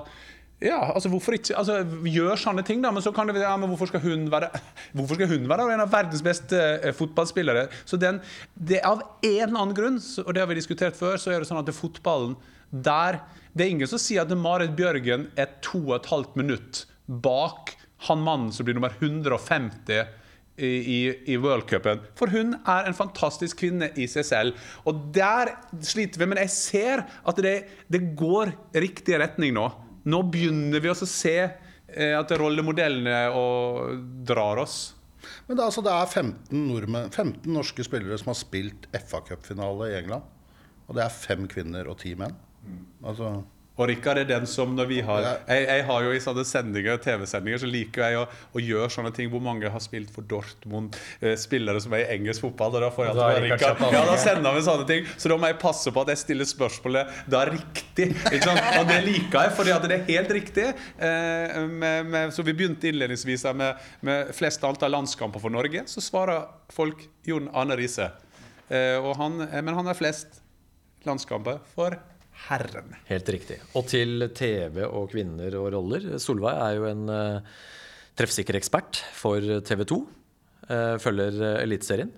ja, altså hvorfor ikke altså, Gjør sånne ting, da. Men så kan det ja, men hvorfor skal hun være Hvorfor skal hun være en av verdens beste eh, fotballspillere? Så den, det er Av en eller annen grunn, og det har vi diskutert før, så er det sånn at det fotballen der Det er ingen som sier at Marit Bjørgen er to og et halvt minutt bak han mannen som blir nummer 150 i, i, worldcupen. For hun er en fantastisk kvinne i seg selv. Og der sliter vi. Men jeg ser at det, det går riktig retning nå. Nå begynner vi også å se eh, at rollemodellene drar oss. Men det, er altså, det er 15, nordmenn, 15 norske spillere som har spilt FA-cupfinale i England. Og det er fem kvinner og ti menn. Altså, Og Rikard er den som når vi har Jeg, jeg har jo i sånne sendinger, TV-sendinger så liker jeg å, å gjøre sånne ting hvor mange har spilt for Dortmund, eh, spillere som er i engelsk fotball. Og da får jeg alltid Rikard. Ja, da sender vi sånne ting. Så da må jeg passe på at jeg stiller spørsmålet da riktig. Ikke sant? Og det liker jeg, fordi at det er helt riktig. Eh, med, med, så vi begynte innledningsvis med, med flest antall landskamper for Norge. Så svarer folk Jon Arne Riise. Eh, han, eh, men han har flest landskamper for herren. Helt riktig. Og til TV og kvinner og roller. Solveig er jo en eh, treffsikker ekspert for TV 2. eh, følger eh, Eliteserien.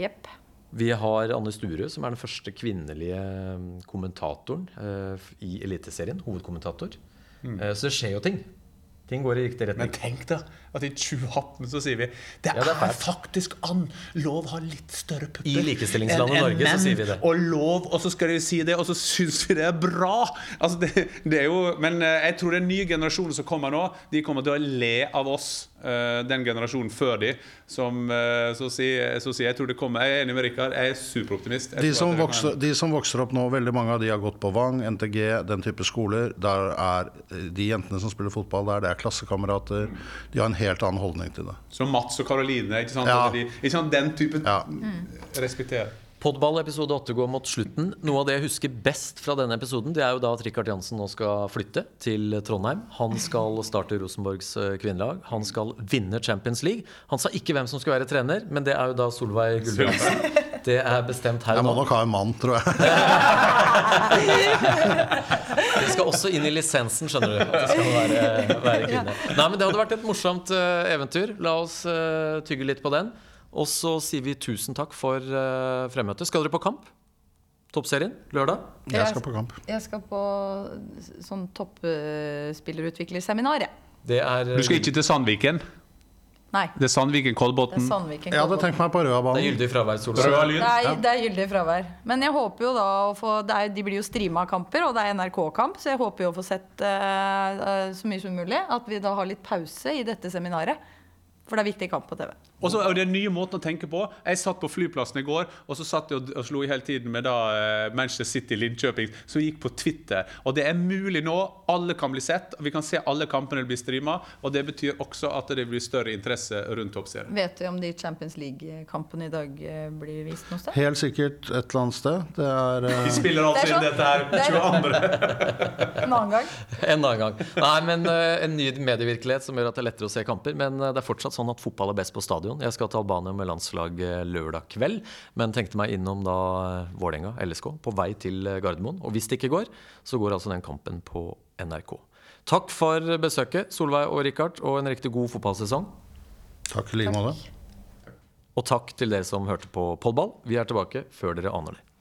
Jepp. Vi har Anne Sture, som er den første kvinnelige kommentatoren i Eliteserien. Hovedkommentator. Eh, så det skjer jo ting. Ting går i riktig retning. Men tenk da, at i 2018 så sier vi det, Ja, det er er, faktisk an lov har litt større pupper. I likestillingslandet enn- enn Norge så sier vi det. Og lov, og så skal de si det, og så syns vi det er bra! Altså det, det er jo, men eh, jeg tror den nye generasjonen som kommer nå, de kommer til å le av oss. eh, Den generasjonen før de, som eh, så sier så sier jeg tror det kommer Jeg er enig med Rikard, jeg er superoptimist. Jeg de, som vokser, de som vokser opp nå, veldig mange av de har gått på Vang, NTG, den type skoler. Der er de jentene som spiller fotball der, det er klassekamerater. De har en helt annen holdning til det. Som Mats og Karoline. Ikke sant? Ja. De, ikke sant? Den type Ja. respekterer. Podball episode 8 går mot slutten. Noe av det jeg husker best fra denne episoden, det er jo da at Rikard Jansen nå skal flytte til Trondheim. Han skal starte Rosenborgs eh, kvinnelag. Han skal vinne Champions League. Han sa ikke hvem som skal være trener, men det er jo da Solveig Gulbrandsen. Det er bestemt her Jeg må nok ha en mann, tror jeg. Det skal også inn i lisensen, skjønner du. At det skal være, være kvinne. Nei, men Det hadde vært et morsomt eh, eventyr. La oss eh, tygge litt på den. Og så sier vi tusen takk for uh, fremmøtet. Skal dere på kamp? Toppserien lørdag? Jeg skal på kamp. Jeg skal på sånn toppspillerutviklerseminar, jeg. Det er Du skal ikke til Sandviken? Nei. Det er Sandviken Kolbotn. Jeg hadde tenkt meg på Det er gyldig fravær, Solveig. Det er, det er gyldig fravær. Men jeg håper jo da å få det er, De blir jo streama kamper, og det er NRK-kamp, så jeg håper jo å få sett eh, eh, så mye som mulig. At vi da har litt pause i dette seminaret. For det er viktig kamp på TV. Og så er det nye måten å tenke på. Jeg satt på flyplassen i går og så satt jeg og, og slo i hele tiden med da eh, Manchester City Linköping, som gikk på Twitter. Og det er mulig nå. Alle kan bli sett. Vi kan se alle kampene bli streama. Og det betyr også at det blir større interesse rundt toppserien. Vet du om de Champions League-kampene i dag eh, blir vist noe sted? Helt sikkert et eller annet sted. Det er uh... Vi spiller altså Det sånn. inn sånn- dette her det er- En annen gang? En annen gang. Nei, men uh, En ny medievirkelighet som gjør at det er lettere å se kamper. Men det er fortsatt sånn at fotball er best på stadion. Jeg skal til Albania med landslag eh, lørdag kveld, men tenkte meg innom da eh, Vålerenga, LSK, på vei til eh, Gardermoen. Og hvis det ikke går, så går altså den kampen på NRK. Takk for besøket, Solveig og Rikard, og en riktig god fotballsesong. Takk i like måte. Og takk til dere som hørte på Podball. Vi er tilbake før dere aner det.